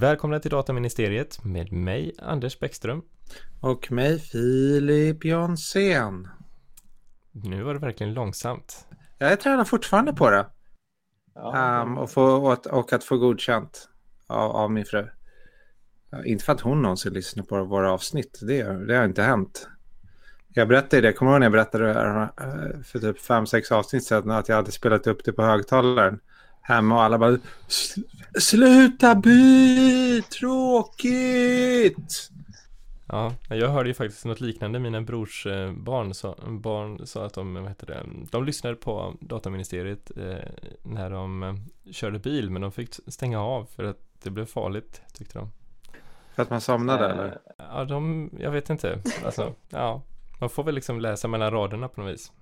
Välkomna till Dataministeriet med mig Anders Bäckström. Och mig Filip Jonsén. Nu var det verkligen långsamt. Jag tränar fortfarande på det. Ja. Um, och, få, och, och, att få godkänt av, av min fru. Inte för att hon någonsin lyssnar på våra avsnitt, det, det har inte hänt. Jag berättade det, kommer du ihåg när jag berättade det för typ fem sex avsnitt sedan att jag hade spelat upp det på högtalaren hemma och alla bara Sluta by! Tråkigt! Ja, jag hörde ju faktiskt något liknande. Mina brors eh, barn sa, barn sa att de, vad heter det, de lyssnade på dataministeriet eh, när de eh, körde bil, men de fick stänga av för att det blev farligt, tyckte de. För att man somnade eh, eller? Ja, de, jag vet inte. Alltså, ja, man får väl liksom läsa mellan raderna på något vis.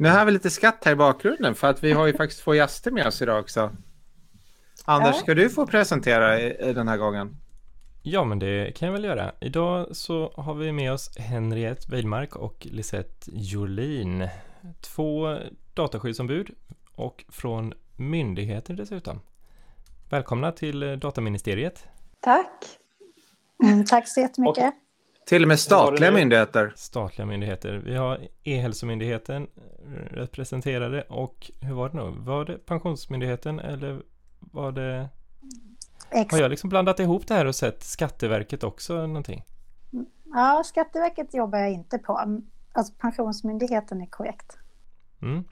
Nu har vi lite skatt här i bakgrunden för att vi har ju faktiskt två gäster med oss idag också. Anders, ja. ska du få presentera den här gången? Ja, men det kan jag väl göra. Idag så har vi med oss Henriette Weidmark och Lisette Jolin. Två dataskyddsombud och från myndigheter dessutom. Välkomna till Dataministeriet. Tack. Mm, tack så jättemycket. Och till och med statliga myndigheter. Statliga myndigheter. Vi har E-hälsomyndigheten representerade och hur var det nu? Var det Pensionsmyndigheten eller var det... Exakt. Har jag liksom blandat ihop det här och sett Skatteverket också någonting? Ja, Skatteverket jobbar jag inte på. Alltså Pensionsmyndigheten är korrekt. Mm.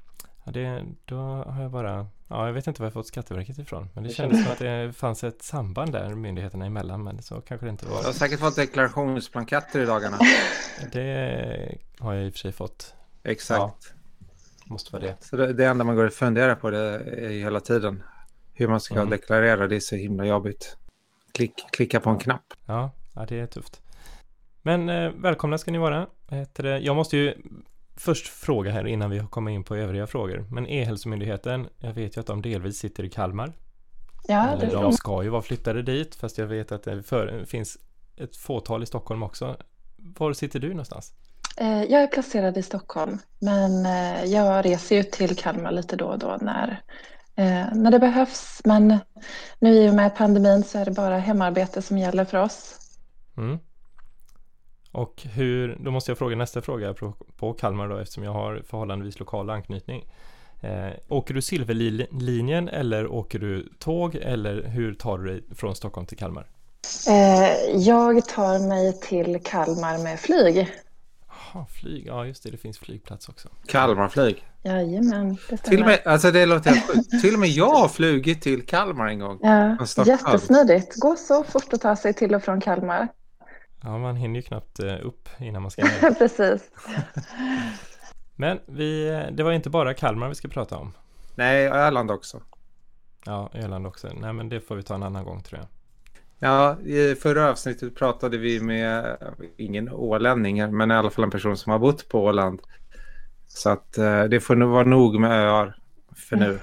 Ja, det, då har jag bara Ja, jag vet inte var jag fått Skatteverket ifrån. Men det kändes som att det fanns ett samband där myndigheterna emellan. Men så kanske det inte var. Du har säkert fått deklarationsblanketter i dagarna. Det har jag i och för sig fått. Exakt. Ja, måste vara det. Så det, det enda man går och funderar på det är hela tiden. Hur man ska mm. deklarera, det är så himla jobbigt. Klick, klicka på en knapp. Ja, ja det är tufft. Men eh, välkomna ska ni vara. Jag måste ju först fråga här innan vi kommer in på övriga frågor. Men E-hälsomyndigheten, jag vet ju att de delvis sitter i Kalmar. Ja, det de ska ju vara flyttade dit, fast jag vet att det för, finns ett fåtal i Stockholm också. Var sitter du någonstans? Eh, jag är placerad i Stockholm, men eh, jag reser ju till Kalmar lite då och då när, eh, när det behövs. Men nu i och med pandemin så är det bara hemarbete som gäller för oss. Mm. Och hur, då måste jag fråga nästa fråga på, på Kalmar då eftersom jag har förhållandevis lokal anknytning. Eh, åker du Silverlinjen eller åker du tåg eller hur tar du dig från Stockholm till Kalmar? Eh, jag tar mig till Kalmar med flyg. Jaha, flyg, ja just det, det finns flygplats också. Kalmarflyg? Jajamän, det till och med, alltså det låter helt Till och med jag har flugit till Kalmar en gång. Ja, jättesmidigt. Gå så fort att ta sig till och från Kalmar. Ja, man hinner ju knappt eh, upp innan man ska ner. Precis. Men vi, det var inte bara Kalmar vi ska prata om. Nej, Öland också. Ja, Öland också. Nej, men det får vi ta en annan gång tror jag. Ja, i förra avsnittet pratade vi med, ingen ålänning, men i alla fall en person som har bott på Åland. Så att eh, det får nog vara nog med öar för nu. Mm.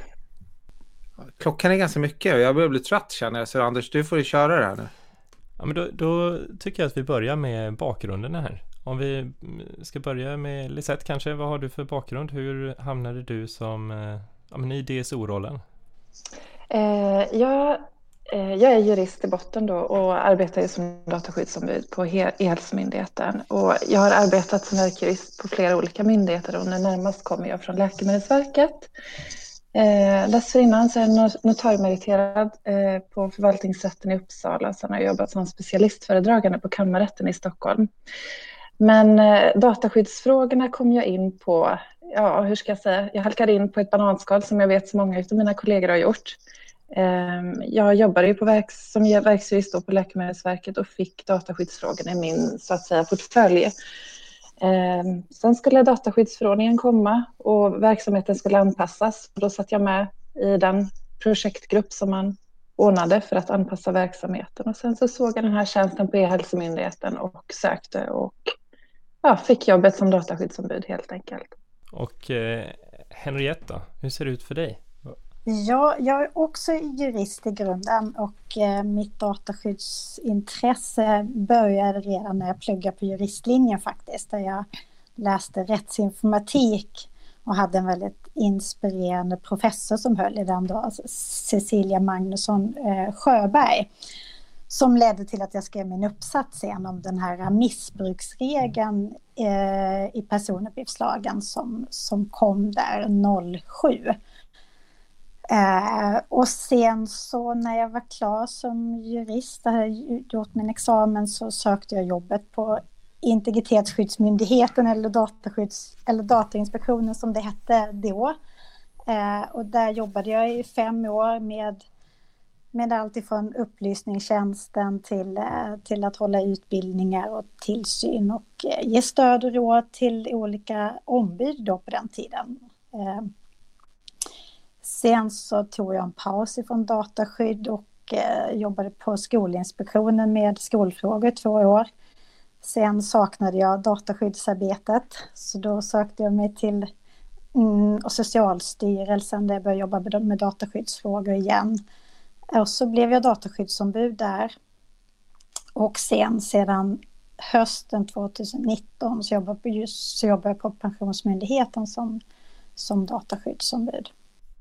Klockan är ganska mycket och jag börjar bli trött känner jag. Så Anders, du får ju köra det här nu. Ja, men då, då, tycker jag att vi börjar med bakgrunden här. Om vi ska börja med Lisette kanske, vad har du för bakgrund? Hur hamnade du som, eh, ja, men i DSO-rollen? Eh, jag, eh, jag är jurist i botten då och arbetar som dataskyddsombud på E-hälsomyndigheten. Och jag har arbetat som verkjurist på flera olika myndigheter och nu närmast kommer jag från Läkemedelsverket. Eh, dessförinnan så är jag notariemeriterad eh, på förvaltningsrätten i Uppsala. Sen har jag jobbat som specialistföredragande på kammarrätten i Stockholm. Men eh, dataskyddsfrågorna kom jag in på, ja hur ska jag säga, jag halkade in på ett bananskal som jag vet så många av mina kollegor har gjort. Eh, jag jobbade ju på verks, som verksjurist på Läkemedelsverket och fick dataskyddsfrågorna i min så att säga portfölj. Ehm, sen skulle dataskyddsförordningen komma och verksamheten skulle anpassas. Då satt jag med i den projektgrupp som man ordnade för att anpassa verksamheten. Och sen så såg jag den här tjänsten på E-hälsomyndigheten och sökte och ja, fick jobbet som dataskyddsombud helt enkelt. Och eh, Henriette hur ser det ut för dig? Ja, jag är också jurist i grunden och eh, mitt dataskyddsintresse började redan när jag pluggade på juristlinjen faktiskt. Där jag läste rättsinformatik och hade en väldigt inspirerande professor som höll i den då, alltså Cecilia Magnusson eh, Sjöberg. som ledde till att jag skrev min uppsats sen om den här missbruksregeln eh, i personuppgiftslagen som, som kom där 07. Eh, och sen så när jag var klar som jurist, hade gjort min examen, så sökte jag jobbet på Integritetsskyddsmyndigheten eller, dataskydds, eller Datainspektionen som det hette då. Eh, och där jobbade jag i fem år med, med allt ifrån upplysningstjänsten till, eh, till att hålla utbildningar och tillsyn och eh, ge stöd och råd till olika ombud då på den tiden. Eh, sen så tog jag en paus ifrån dataskydd och eh, jobbade på Skolinspektionen med skolfrågor i två år. Sen saknade jag dataskyddsarbetet så då sökte jag mig till mm, och Socialstyrelsen där jag började jobba med dataskyddsfrågor igen. Och så blev jag dataskyddsombud där. Och sen sedan hösten 2019 så jobbar, jag just, så jag på Pensionsmyndigheten som, som dataskyddsombud.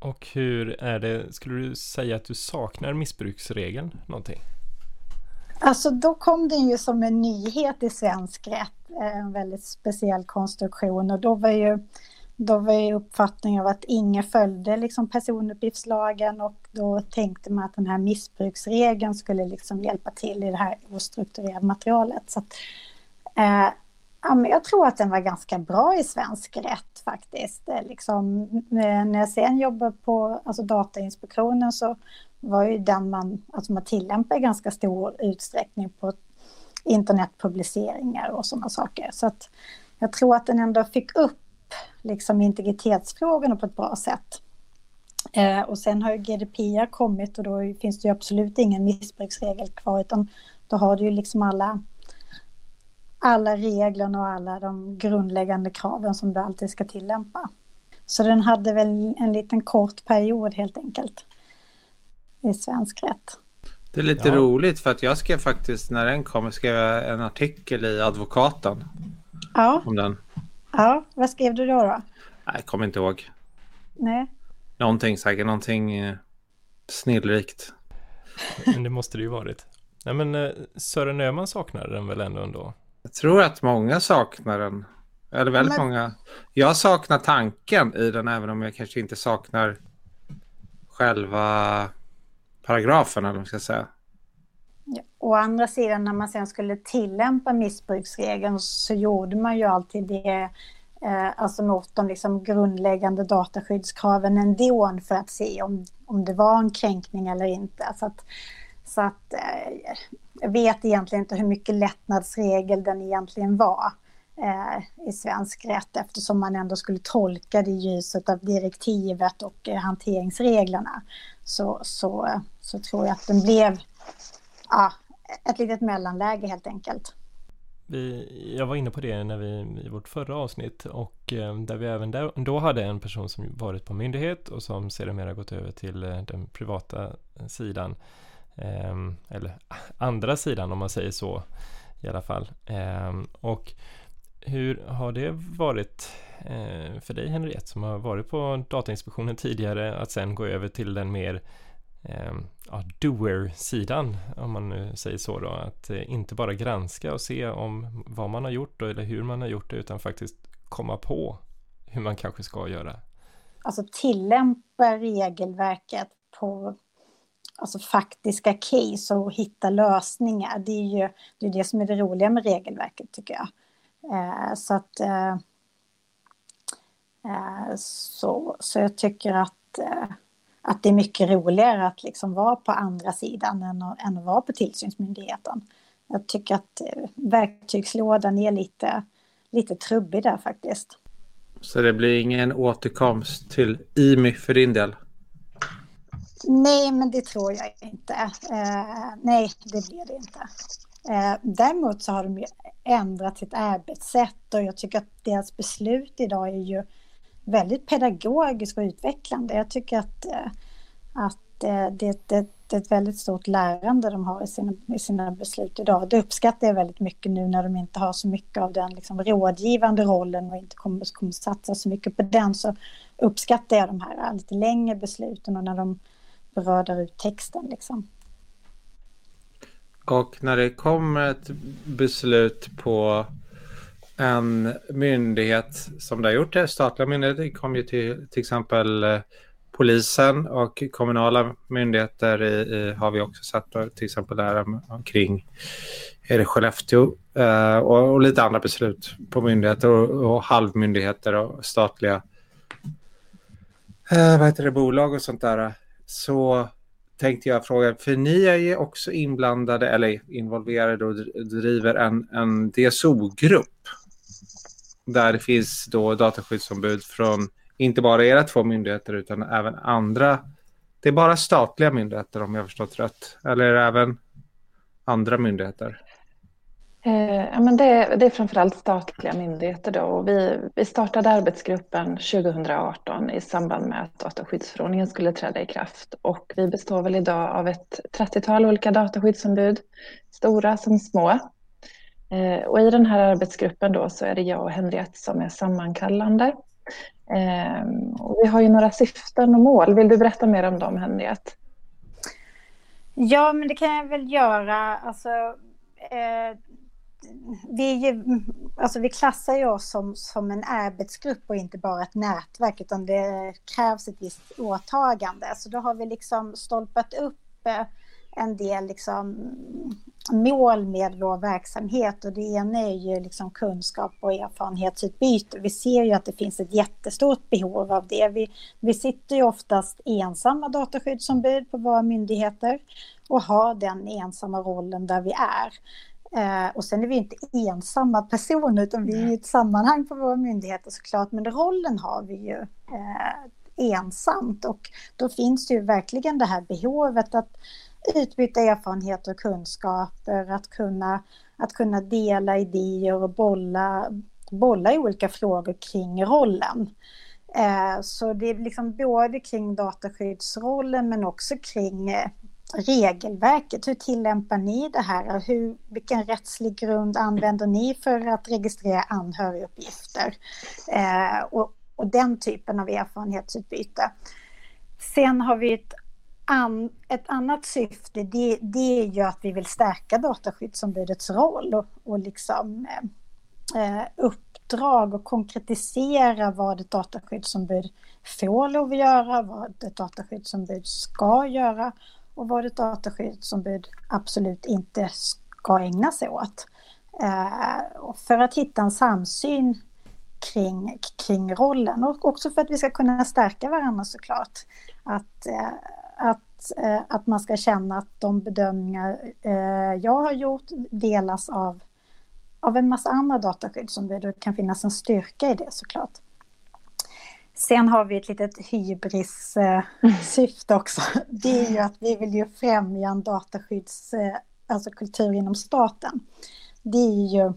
Och hur är det, skulle du säga att du saknar missbruksregeln någonting? Alltså då kom den ju som en nyhet i svensk rätt, eh, en väldigt speciell konstruktion och då var ju, då var ju uppfattningen av att ingen följde liksom personuppgiftslagen och då tänkte man att den här missbruksregeln skulle liksom hjälpa till i det här ostrukturerade materialet. Så att, eh, ja, men jag tror att den var ganska bra i svensk rätt faktiskt. Liksom, eh, när jag sen jobbade på alltså Datainspektionen så var ju den man, alltså man tillämpar i ganska stor utsträckning på internetpubliceringar och sådana saker. Så att jag tror att den ändå fick upp liksom integritetsfrågorna på ett bra sätt. Eh, och sen har ju GDPR kommit och då finns det ju absolut ingen missbruksregel kvar utan då har du ju liksom alla, alla reglerna och alla de grundläggande kraven som du alltid ska tillämpa. Så den hade väl en liten kort period helt enkelt i svensk rätt. Det är lite ja. roligt för att jag skrev faktiskt när den kom skrev jag en artikel i Advokaten. Ja. Om den. Ja, vad skrev du då? då? Jag kommer inte ihåg. Nej. Någonting säkert, någonting eh, snillrikt. Men det måste det ju varit. Nej men eh, Sören Öhman saknar den väl ändå ändå? Jag tror att många saknar den. Eller väldigt men... många. Jag saknar tanken i den även om jag kanske inte saknar själva paragrafen eller vad man ska säga. Ja, å andra sidan när man sen skulle tillämpa missbruksregeln så gjorde man ju alltid det eh, alltså mot de liksom grundläggande dataskyddskraven ändå för att se om, om det var en kränkning eller inte. Så att, så att eh, vet egentligen inte hur mycket lättnadsregel den egentligen var eh, i svensk rätt eftersom man ändå skulle tolka det i ljuset av direktivet och eh, hanteringsreglerna så, så, så tror jag att den blev ja, ett litet mellanläge helt enkelt. Vi, jag var inne på det när vi, i vårt förra avsnitt och eh, där vi även där, då hade en person som varit på myndighet och som sedermera gått över till den privata sidan. Ehm, eller andra sidan om man säger så i alla fall. Ehm, och hur har det varit eh, för dig Henriette som har varit på Datainspektionen tidigare att sen gå över till den mer ehm, ja, doer-sidan om man nu säger så då att eh, inte bara granska och se om vad man har gjort eller hur man har gjort det utan faktiskt komma på hur man kanske ska göra. Alltså tillämpa regelverket på alltså faktiska case och hitta lösningar. Det är ju det, är det som är det roliga med regelverket tycker jag. Eh, så att eh, eh så, så jag tycker att, eh, att det är mycket roligare att liksom vara på andra sidan än att, än att vara på tillsynsmyndigheten. Jag tycker att eh, verktygslådan är lite, lite trubbig där faktiskt. Så det blir ingen återkomst till IMY för din del? Nej, men det tror jag inte. Eh, nej, det blir det inte. Eh, däremot så har de ju ändrat sitt arbetssätt och jag tycker att deras beslut idag är ju väldigt pedagogiskt och utvecklande. Jag tycker att, eh, att eh, det, det, det är ett väldigt stort lärande de har i sina, i sina beslut idag. Det uppskattar jag väldigt mycket nu när de inte har så mycket av den liksom rådgivande rollen och inte kommer, kommer satsa så mycket på den så uppskattar jag de här eh, lite längre besluten och när de radar ut texten. Liksom. Och när det kommer ett beslut på en myndighet som det har gjort det, statliga myndigheter, det kom ju till, till exempel eh, polisen och kommunala myndigheter i, i, har vi också sett, till exempel där eh, omkring är det Skellefteå eh, och, och, lite andra beslut på myndigheter och, och halvmyndigheter och statliga eh, vad heter det, bolag och sånt där. Så tänkte jag fråga, för ni är ju också inblandade eller involverade och driver en, en DSO-grupp där det finns då dataskyddsombud från inte bara era två myndigheter utan även andra. Det är bara statliga myndigheter om jag förstått rätt. Eller även andra myndigheter? Eh, ja, men det, är, det är framförallt statliga myndigheter. Då. Och vi, vi startade arbetsgruppen 2018 i samband med att dataskyddsförordningen skulle träda i kraft. Och vi består väl idag av ett 30-tal olika dataskyddsombud, stora som små. Eh, och i den här arbetsgruppen då så är det jag och Henriette som är sammankallande. Eh, och vi har ju några syften och mål. Vill du berätta mer om dem, Henriette? Ja, men det kan jag väl göra. Alltså, eh, vi, ju, alltså vi klassar ju oss som, som en arbetsgrupp och inte bara ett nätverk, utan det krävs ett visst åtagande. Så då har vi liksom stolpat upp eh, en del liksom mål med vår verksamhet och det ena är ju liksom kunskap och erfarenhetsutbyte. Vi ser ju att det finns ett jättestort behov av det. Vi, vi sitter ju oftast ensamma dataskyddsombud på våra myndigheter och har den ensamma rollen där vi är. Eh, och sen är vi inte ensamma personer utan vi är i ett sammanhang på våra myndigheter såklart. Men rollen har vi ju eh, ensamt. Och då finns det ju verkligen det här behovet att utbyta erfarenheter och kunskaper, att kunna, att kunna dela idéer och bolla, bolla i olika frågor kring rollen. Eh, så det är liksom både kring dataskyddsrollen men också kring eh, regelverket. Hur tillämpar ni det här? Hur, vilken rättslig grund använder ni för att registrera anhöriguppgifter? Eh, och, och den typen av erfarenhetsutbyte. Sen har vi ett an, ett annat syfte det, det, är ju att vi vill stärka dataskyddsombudets roll och, och liksom, eh, eh, uppdrag och konkretisera vad ett dataskyddsombud får lov att göra, vad ett dataskyddsombud ska göra och vad ett dataskyddsombud absolut inte ska ägna sig åt. Eh, för att hitta en samsyn kring, kring rollen och också för att vi ska kunna stärka varandra såklart. Att, eh, att, eh, att man ska känna att de bedömningar eh, jag har gjort delas av, av en massa andra dataskyddsombud och det kan finnas en styrka i det såklart. Sen har vi ett litet hybris-syfte eh, också. Det är ju att vi vill ju främja en dataskydds, eh, alltså kultur inom staten. Det är ju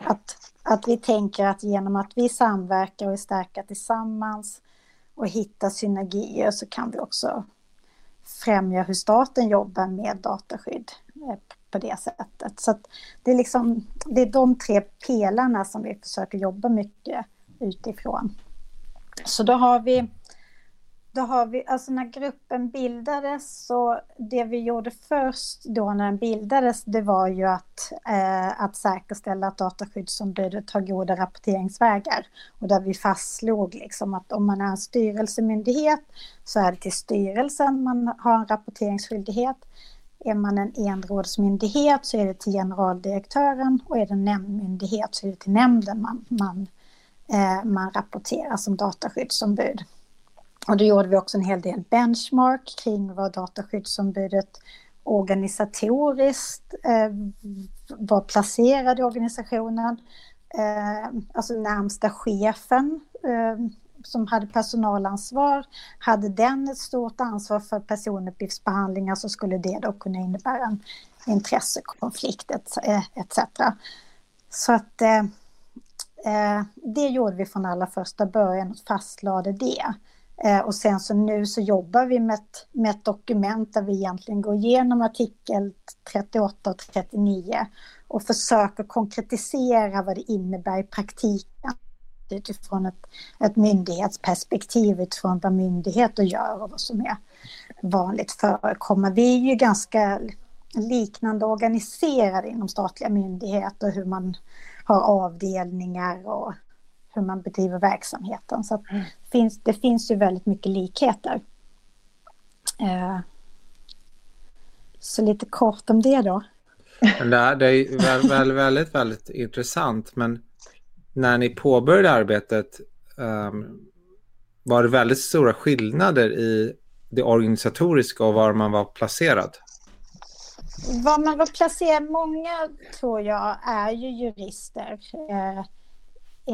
att, att vi tänker att genom att vi samverkar och är starka tillsammans och hittar synergier så kan vi också främja hur staten jobbar med dataskydd eh, på det sättet. Så det, är liksom, det är de tre pelarna som vi försöker jobba mycket utifrån. Så då har vi då har vi, alltså när gruppen bildades så det vi gjorde först då när den bildades det var ju att, eh, att säkerställa att dataskyddsombudet har goda rapporteringsvägar. Och där vi fastslog liksom att om man är en styrelsemyndighet så är det till styrelsen man har en rapporteringsskyldighet. Är man en enrådsmyndighet så är det till generaldirektören och är det en nämndmyndighet så är det till nämnden man, man, Eh, man rapporterar som dataskyddsombud. Och då gjorde vi också en hel del benchmark kring vad dataskyddsombudet organisatoriskt eh, var placerad i organisationen. Eh, alltså närmsta chefen eh, som hade personalansvar, hade den ett stort ansvar för personuppgiftsbehandlingar så skulle det då kunna innebära en intressekonflikt etc. Eh, så att eh, Eh, det gjorde vi från allra första början och fastlade det. Eh, och sen så nu så jobbar vi med ett, med ett dokument där vi egentligen går igenom artikel 38 och 39 och försöker konkretisera vad det innebär i praktiken utifrån ett, ett myndighetsperspektiv, utifrån vad myndigheter gör och vad som är vanligt förekommer. Vi är ju ganska liknande organiserade inom statliga myndigheter, hur man har avdelningar och hur man bedriver verksamheten. Så mm. det, finns, det finns ju väldigt mycket likheter. Eh, så lite kort om det då. Det, är, det är väl, väl, väldigt, väldigt intressant. Men när ni påbörjade arbetet um, var det väldigt stora skillnader i det organisatoriska och var man var placerad? Vad man vill placera... många tror jag är ju jurister eh,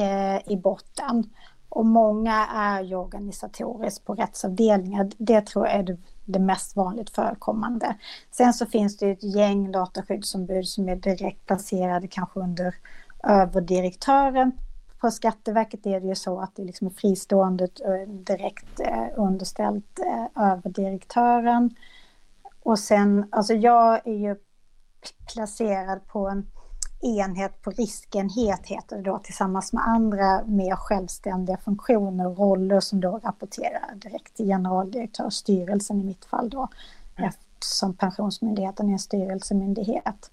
eh, i botten. Och många är ju organisatoriskt på rättsavdelningar. Det tror jag är det, det, mest vanligt förekommande. Sen så finns det ett gäng dataskyddsombud som är direkt placerade kanske under överdirektören. På Skatteverket är det ju så att det liksom är fristående eh, direkt eh, underställt eh, överdirektören. Och sen, alltså jag är ju placerad på en enhet på riskenhet heter det då tillsammans med andra mer självständiga funktioner och roller som då rapporterar direkt till generaldirektör och styrelsen i mitt fall då mm. eftersom Pensionsmyndigheten är en styrelsemyndighet.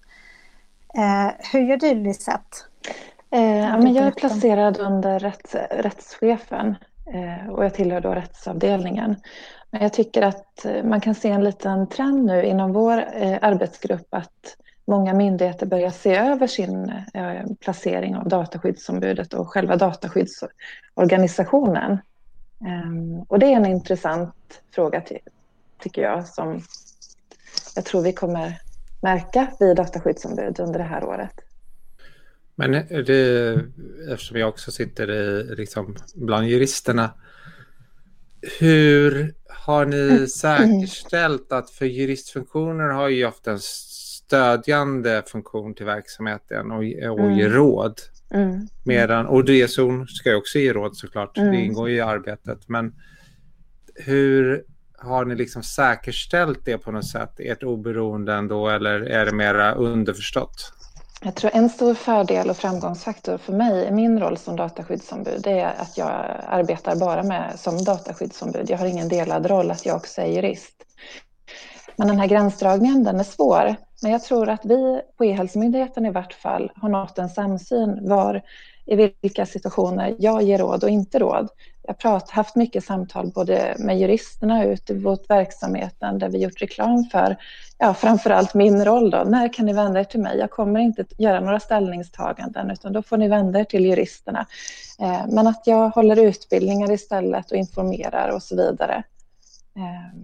Eh, hur gör du Lisette? Eh, men jag är placerad under rätts, rättschefen eh, och jag tillhör då rättsavdelningen. Men jag tycker att eh, man kan se en liten trend nu inom vår eh, arbetsgrupp att många myndigheter börjar se över sin eh, placering av dataskyddsombudet och själva dataskyddsorganisationen. Ehm, och det är en intressant fråga tycker jag som jag tror vi kommer märka vid dataskyddsombud under det här året. Men det, eftersom jag också sitter i, liksom, bland juristerna, hur har ni mm. säkerställt att för juristfunktioner har ju ofta en stödjande funktion till verksamheten och, och mm. ge råd. Mm. Medan, och DSO ska ju också ge råd såklart, mm. det ingår ju i arbetet. Men hur har ni liksom säkerställt det på något sätt, ert oberoende ändå, eller är det mera underförstått? Jag tror en stor fördel och framgångsfaktor för mig i min roll som dataskyddsombud är att jag arbetar bara med som dataskyddsombud. Jag har ingen delad roll att jag också är jurist. Men den här gränsdragningen den är svår. Men jag tror att vi på E-hälsomyndigheten i vart fall har nått en samsyn var i vilka situationer jag ger råd och inte råd. Jag har haft mycket samtal både med juristerna ute i vårt verksamheten där vi gjort reklam för, ja framförallt min roll då. När kan ni vända er till mig? Jag kommer inte göra några ställningstaganden utan då får ni vända er till juristerna. Eh, men att jag håller utbildningar istället och informerar och så vidare. Eh,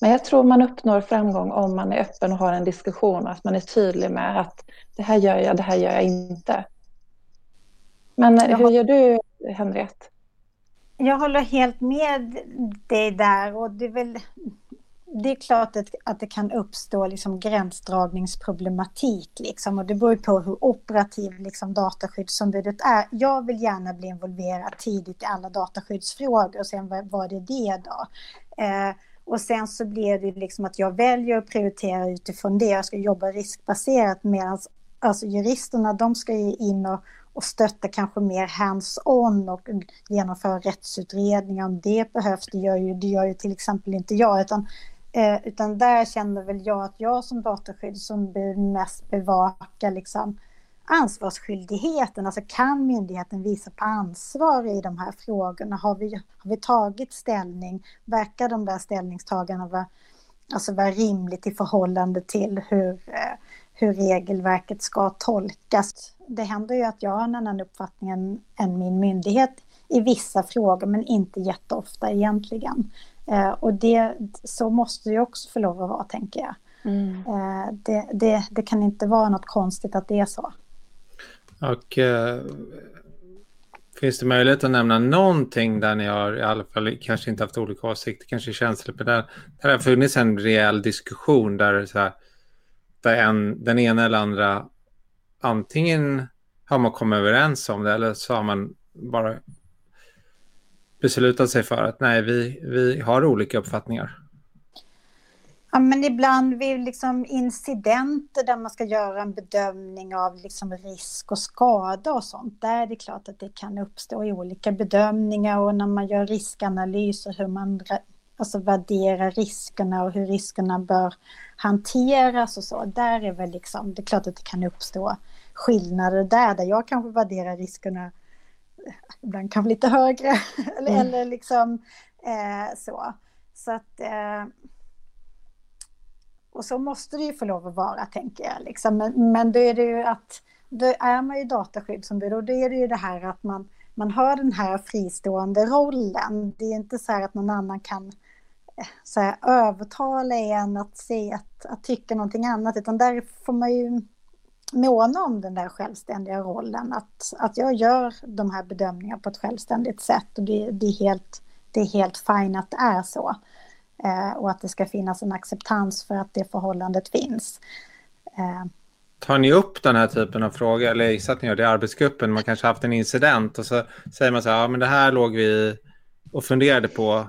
men jag tror man uppnår framgång om man är öppen och har en diskussion och att man är tydlig med att det här gör jag, det här gör jag inte. Men hur gör du, Henriette? Jag håller helt med dig där och det är väl det är klart att, att det kan uppstå liksom gränsdragningsproblematik liksom, och det beror på hur operativ liksom, dataskyddsombudet är. Jag vill gärna bli involverad tidigt i alla dataskyddsfrågor och sen vad, det det då? Eh, och sen så blir det liksom att jag väljer att prioritera utifrån det. Jag ska jobba riskbaserat medan alltså juristerna de ska ju in och, och stötta kanske mer hands-on och genomföra rättsutredningar om det behövs. Det gör ju, det gör ju till exempel inte jag utan, eh, utan där känner väl jag att jag som dataskyddsombud mest bevakar liksom ansvarsskyldigheten, alltså kan myndigheten visa på ansvar i de här frågorna? Har vi, har vi tagit ställning? Verkar de där ställningstagandena vara, alltså vara rimligt i förhållande till hur, eh, hur regelverket ska tolkas? Det händer ju att jag har en annan uppfattning än, än min myndighet i vissa frågor, men inte jätteofta egentligen. Eh, och det, så måste det också få lov att vara, tänker jag. Mm. Eh, det, det, det kan inte vara något konstigt att det är så. Och eh, finns det möjlighet att nämna någonting där ni har i alla fall kanske inte haft olika åsikter, kanske känslor, men där, där det har funnits en rejäl diskussion där, så här, där en, den ena eller andra antingen har man kommit överens om det eller så har man bara beslutat sig för att nej, vi, vi har olika uppfattningar. Ja, men ibland vid liksom incidenter där man ska göra en bedömning av liksom risk och skada och sånt, där är det klart att det kan uppstå i olika bedömningar och när man gör riskanalyser hur man alltså värdera riskerna och hur riskerna bör hanteras och så. Där är väl liksom, det är klart att det kan uppstå skillnader där, där jag kanske värderar riskerna ibland kanske lite högre. eller, mm. eller liksom eh, så. Så att... Eh, och så måste det ju få lov att vara, tänker jag. Liksom. Men, men då är det ju att... Då är man ju dataskyddsombud och då är det ju det här att man, man har den här fristående rollen. Det är inte så här att någon annan kan eh, så här, övertala en att se att, att tycka någonting annat, utan där får man ju måna om den där självständiga rollen. Att, att jag gör de här bedömningarna på ett självständigt sätt och det, det är, helt, det är helt fint att det är så. Eh, och att det ska finnas en acceptans för att det förhållandet finns. Eh. Tar ni upp den här typen av frågor, eller gissar att ni gör det i arbetsgruppen, man kanske haft en incident och så säger man så här, ja men det här låg vi och funderade på.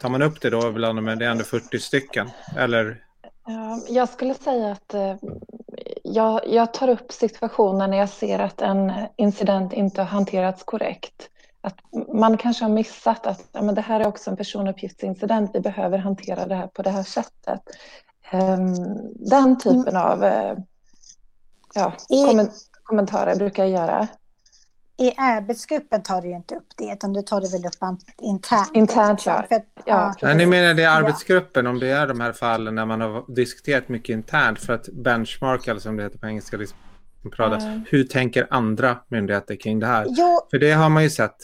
Tar man upp det då bland de, det är ändå 40 stycken, eller? Jag skulle säga att eh, jag, jag tar upp situationen när jag ser att en incident inte har hanterats korrekt. Att man kanske har missat att ja, men det här är också en personuppgiftsincident, vi behöver hantera det här på det här sättet. Um, den typen mm. av uh, ja, I, kommentarer brukar jag göra. I arbetsgruppen tar du inte upp det, utan du tar det väl upp internt? Internt, ja. För, ja. ja. Ni menar det i arbetsgruppen, ja. om det är de här fallen när man har diskuterat mycket internt för att benchmarka, eller som det heter på engelska, liksom, mm. hur tänker andra myndigheter kring det här? Jo. För det har man ju sett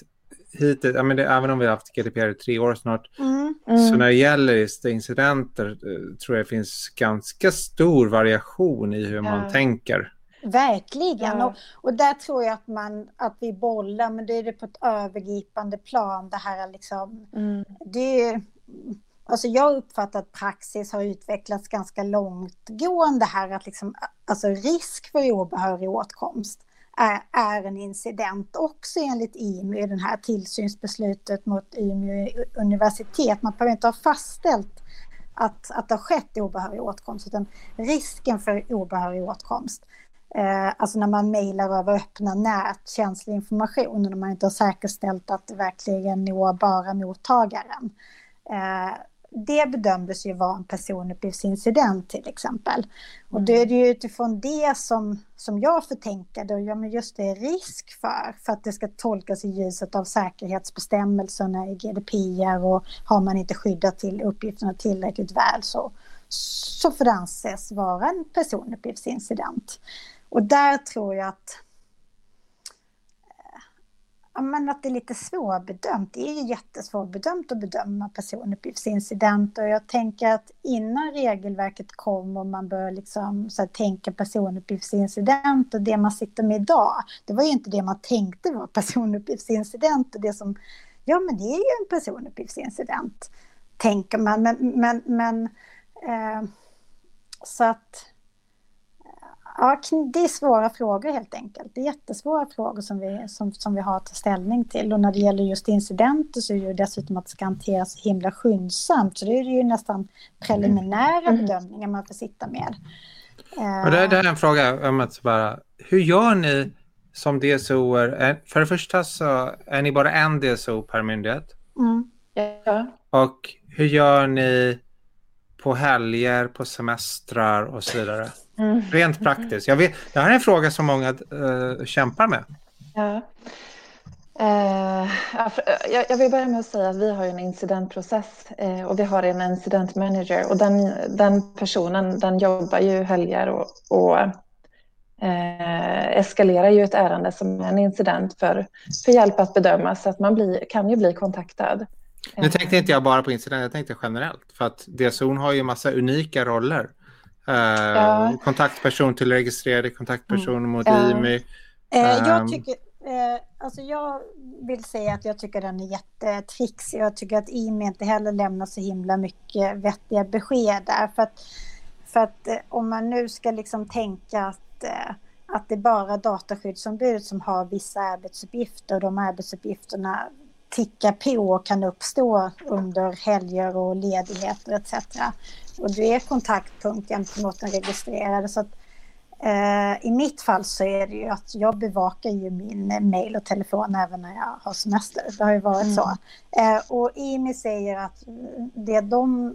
hittills, ja, men det, även om vi har haft GDPR i tre år snart, mm. Mm. så när det gäller just incidenter eh, tror jag det finns ganska stor variation i hur man tänker. Verkligen. Ja. Och, och där tror jag att, man, att vi bollar, men det är det på ett övergripande plan. Det här liksom, mm. det, alltså jag uppfattar att praxis har utvecklats ganska långtgående här, att liksom, alltså risk för obehörig åtkomst är, är en incident också enligt IMU, den här tillsynsbeslutet mot IMU universitet. Man behöver inte ha fastställt att, att det har skett obehörig åtkomst, utan risken för obehörig åtkomst Eh, alltså när man mejlar över öppna nät, känslig information, när man inte har säkerställt att det verkligen når bara mottagaren. Eh, det bedömdes ju vara en personuppgiftsincident till exempel. Och då är det ju utifrån det som, som jag förtänkade, och ja men just det risk för, för att det ska tolkas i ljuset av säkerhetsbestämmelserna i GDPR och har man inte skyddat till uppgifterna tillräckligt väl så, så får det anses vara en personuppgiftsincident. Och där tror jag att, ja, men att det är lite svårbedömt. Det är ju jättesvårbedömt att bedöma personuppgiftsincidenter. Och jag tänker att innan regelverket kom och man började liksom, så här, tänka personuppgiftsincident och det man sitter med idag, det var ju inte det man tänkte var personuppgiftsincident. Och det som, ja men det är ju en personuppgiftsincident, tänker man. Men, men, men eh, så att Ja, det är svåra frågor helt enkelt. Det är jättesvåra frågor som vi, som, som vi har att ta ställning till. Och när det gäller just incidenter så är det ju dessutom att det ska hanteras så himla skyndsamt. Så det är ju nästan preliminära mm. bedömningar man får sitta med. Och det, det är en fråga om att bara, hur gör ni som DSO? För det första så är ni bara en DSO per myndighet. Mm. Ja. Och hur gör ni på helger, på semestrar och så vidare? Mm. Rent praktiskt. Jag vet, det här är en fråga som många uh, kämpar med. Ja. Uh, jag, jag vill börja med att säga att vi har en incidentprocess uh, och vi har en incident manager och den, den personen den jobbar ju helger och, och eskalerar ju ett ärende som är en incident för, för hjälp att bedöma så att man blir, kan ju bli kontaktad. Nu tänkte inte jag bara på incident, jag tänkte generellt för att DSON har ju massa unika roller. Uh, ja. Kontaktperson till registrerade kontaktpersoner mm. mot uh, IMI. Uh, jag ehm. tycker, uh, alltså jag vill säga att jag tycker den är jättetrixig. Jag tycker att IMI inte heller lämnar så himla mycket vettiga besked där. För att, för att om man nu ska liksom tänka att, att det är bara dataskyddsombudet som har vissa arbetsuppgifter och de arbetsuppgifterna tickar på och kan uppstå under helger och ledigheter etc. Och du är kontaktpunkt gentemot den registrerade. Så att, Eh, I mitt fall så är det ju att jag bevakar ju min mail och telefon även när jag har semester. Det har ju varit mm. så. Eh, och IMI säger att det de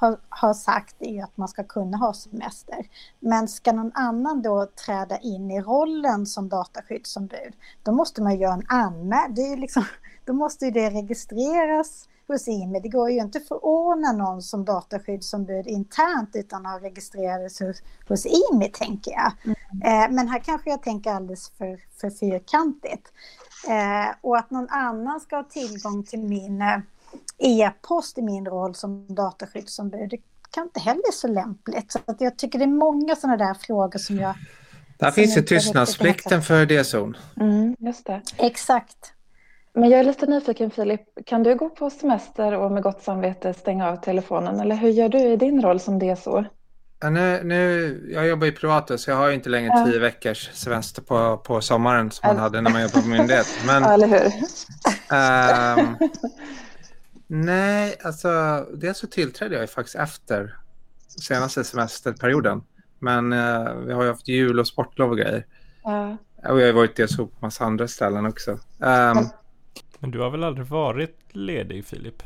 har, har sagt är ju att man ska kunna ha semester. Men ska någon annan då träda in i rollen som dataskyddsombud, då måste man göra en anmälan. Liksom, då måste ju det registreras hos IMI. Det går ju inte att förordna någon som dataskyddsombud internt utan att registrerats hos, hos IMI, tänker jag. Mm. Eh, men här kanske jag tänker alldeles för, för fyrkantigt. Eh, och att någon annan ska ha tillgång till min eh, e-post i min roll som dataskyddsombud, det kan inte heller så lämpligt. Så att jag tycker det är många sådana där frågor som jag... Där finns ju tystnadsplikten för DSO. Mm, just det. Exakt. Men jag är lite nyfiken Filip, kan du gå på semester och med gott samvete stänga av telefonen eller hur gör du i din roll som DSO? Ja, nu, nu, jag jobbar i privatet så jag har inte längre ja. tio veckors semester på, på sommaren som man hade när man jobbade på myndighet. Men, ja, eller hur? Ähm, nej, alltså dels så tillträdde jag ju faktiskt efter senaste semesterperioden. Men äh, vi har ju haft jul och sportlov och grejer. Ja. Och jag har varit det så på massa andra ställen också. Um, men du har väl aldrig varit ledig Filip?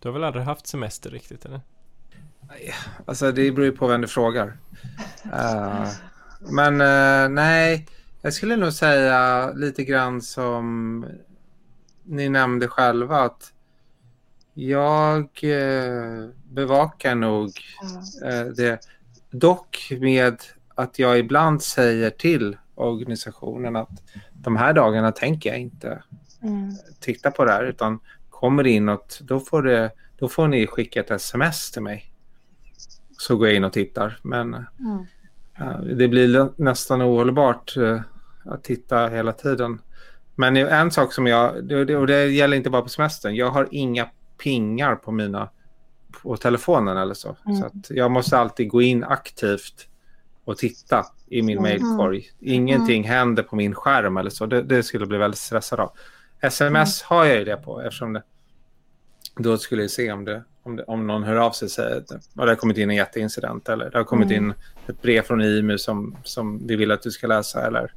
Du har väl aldrig haft semester riktigt eller? Alltså det beror ju på vem du frågar. Uh, men uh, nej, jag skulle nog säga lite grann som ni nämnde själva att jag uh, bevakar nog det. Dock med att jag ibland säger till organisationen att de här dagarna tänker jag inte mm. titta på det här utan kommer det in något då får, det, då får ni skicka ett sms till mig. Så går jag in och tittar men mm. uh, det blir nästan ohållbart uh, att titta hela tiden. Men en sak som jag, och det gäller inte bara på semestern, jag har inga pingar på mina på telefonen eller så. Mm. Så att jag måste alltid gå in aktivt och titta i min mm. mailkorg. Ingenting mm. händer på min skärm eller så. Det, det skulle bli väldigt stressad av. Sms mm. har jag ju det på eftersom det, då skulle jag se om, det, om, det, om någon hör av sig säger att det har kommit in en jätteincident eller det har kommit mm. in ett brev från IMU som, som vi vill att du ska läsa. Eller...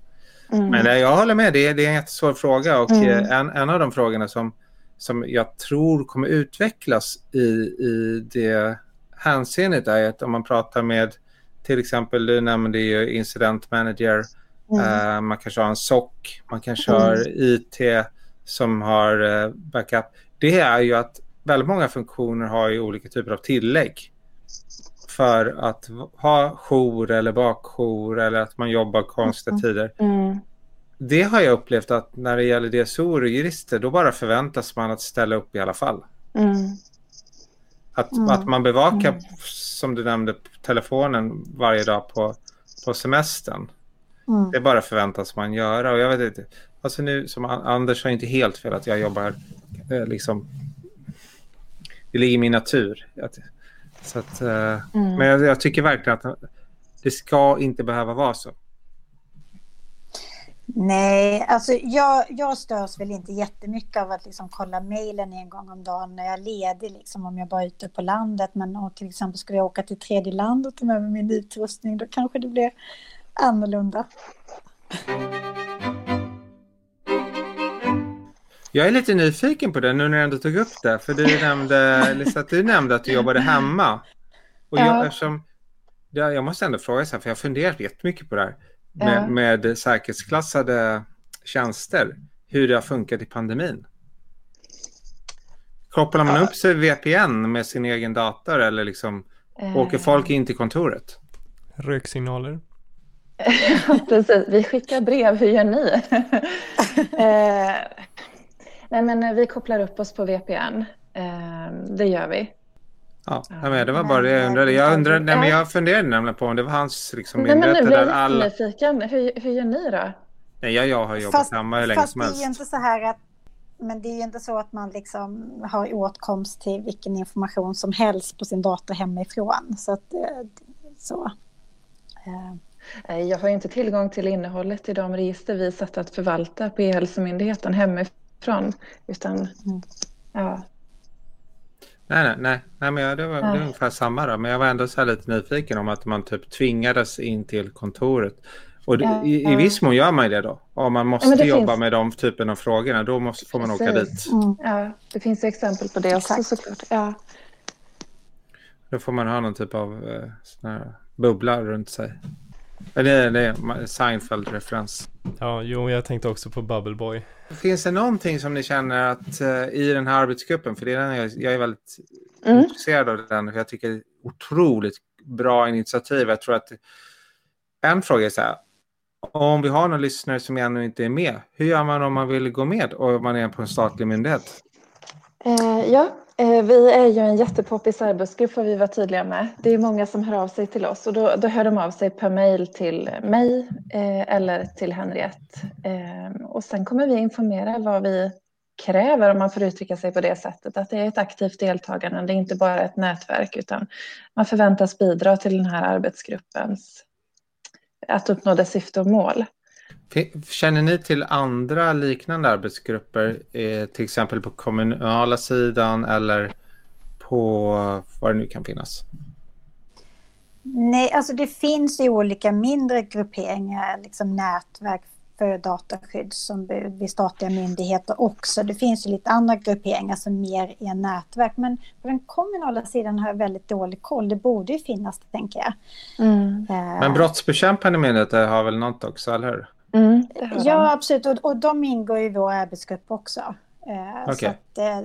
Mm. Men jag håller med, det är, det är en jättesvår fråga och mm. Eh, en, en av de frågorna som, som jag tror kommer utvecklas i, i det hänseendet är att om man pratar med till exempel, du nämnde ju incident manager, mm. uh, man kanske har en SOC, man kanske mm. har IT som har uh, backup. Det är ju att väldigt många funktioner har ju olika typer av tillägg för att ha jour eller bakjour eller att man jobbar konstiga mm. tider. Mm. Det har jag upplevt att när det gäller DSO och jurister då bara förväntas man att ställa upp i alla fall. Mm. Att, mm. att man bevakar, mm. som du nämnde, telefonen varje dag på, på semestern. Mm. Det bara förväntas man göra. Och jag vet inte, alltså nu som Anders har inte helt fel att jag jobbar eh, liksom, det ligger i min natur. Att, så att, eh, mm. Men jag, jag, tycker verkligen att det ska inte behöva vara så. Nej, alltså jag, jag störs väl inte jättemycket av att liksom kolla mejlen en gång om dagen när jag är ledig, liksom om jag bara är ute på landet. Men om till exempel skulle jag åka till tredje land och ta med mig min utrustning, då kanske det blir annorlunda. Jag är lite nyfiken på det nu när du ändå tog upp det. För du nämnde, Lisa, att du nämnde att du jobbade hemma. Och jag, ja. eftersom, jag måste ändå fråga så här, för jag har funderat jättemycket på det här med, ja. med säkerhetsklassade tjänster, hur det har funkat i pandemin. Kopplar man ja. upp sig VPN med sin egen dator eller liksom äh... åker folk in till kontoret? Röksignaler. Precis, vi skickar brev, hur gör ni? eh, nej men vi kopplar upp oss på VPN, eh, det gör vi. Ja, men det var bara det jag undrade. Jag, undrade, nej, men jag funderade nämligen på om det var hans liksom, nej, men nu blir jag alla... nyfiken. Hur, hur gör ni då? Nej, jag, jag har jobbat fast, hemma hur länge som helst. Fast det är inte så här att men det är ju inte så att man liksom har åtkomst till vilken information som helst på sin dator hemifrån. Så att, eh, så. Eh. Jag har inte tillgång till innehållet i de register vi satt att förvalta på E-hälsomyndigheten hemifrån. Utan, mm. ja, Nej, nej, nej, nej men jag, det, var, det var ungefär samma då. Men jag var ändå så lite nyfiken om att man typ tvingades in till kontoret. Och det, i, i viss mån gör man det då. Om man måste ja, jobba finns... med de typen av frågorna, då måste, får man Precis. åka dit. Mm. Ja, det finns exempel på det också såklart. Ja. Då får man ha någon typ av eh, bubbla runt sig. Det är, det är Seinfeld-referens. Ja, jo, jag tänkte också på Bubble Boy. Finns det någonting som ni känner att uh, i den här arbetsgruppen, för det är den jag, jag är väldigt mm. intresserad av den, för jag tycker det är otroligt bra initiativ. Jag tror att en fråga är så här, om vi har någon lyssnare som ännu inte är med, hur gör man om man vill gå med och man är på en statlig myndighet? Uh, ja, Eh, Eh, vi är ju en jättepoppis arbetsgrupp får vi vara tydliga med. Det är många som hör av sig till oss och då, då hör de av sig per mail till mig eh, eller till Henriette. Eh, och sen kommer vi informera vad vi kräver om man får uttrycka sig på det sättet. Att det är ett aktivt deltagande, det är inte bara ett nätverk utan man förväntas bidra till den här arbetsgruppens att uppnå dess syfte och mål. Känner ni till andra liknande arbetsgrupper, eh, till exempel på kommunala sidan eller på vad det nu kan finnas? Nej, alltså det finns ju olika mindre grupperingar, liksom nätverk för dataskyddsombud vid statliga myndigheter också. Det finns ju lite andra grupperingar som mer är nätverk, men på den kommunala sidan har jag väldigt dålig koll. Det borde ju finnas, tänker jag. Mm. Uh, men brottsbekämpande myndigheter har väl något också, eller hur? Mm, ja, absolut. Och, och de ingår i vår arbetsgrupp också. Eh, okay. så att, eh,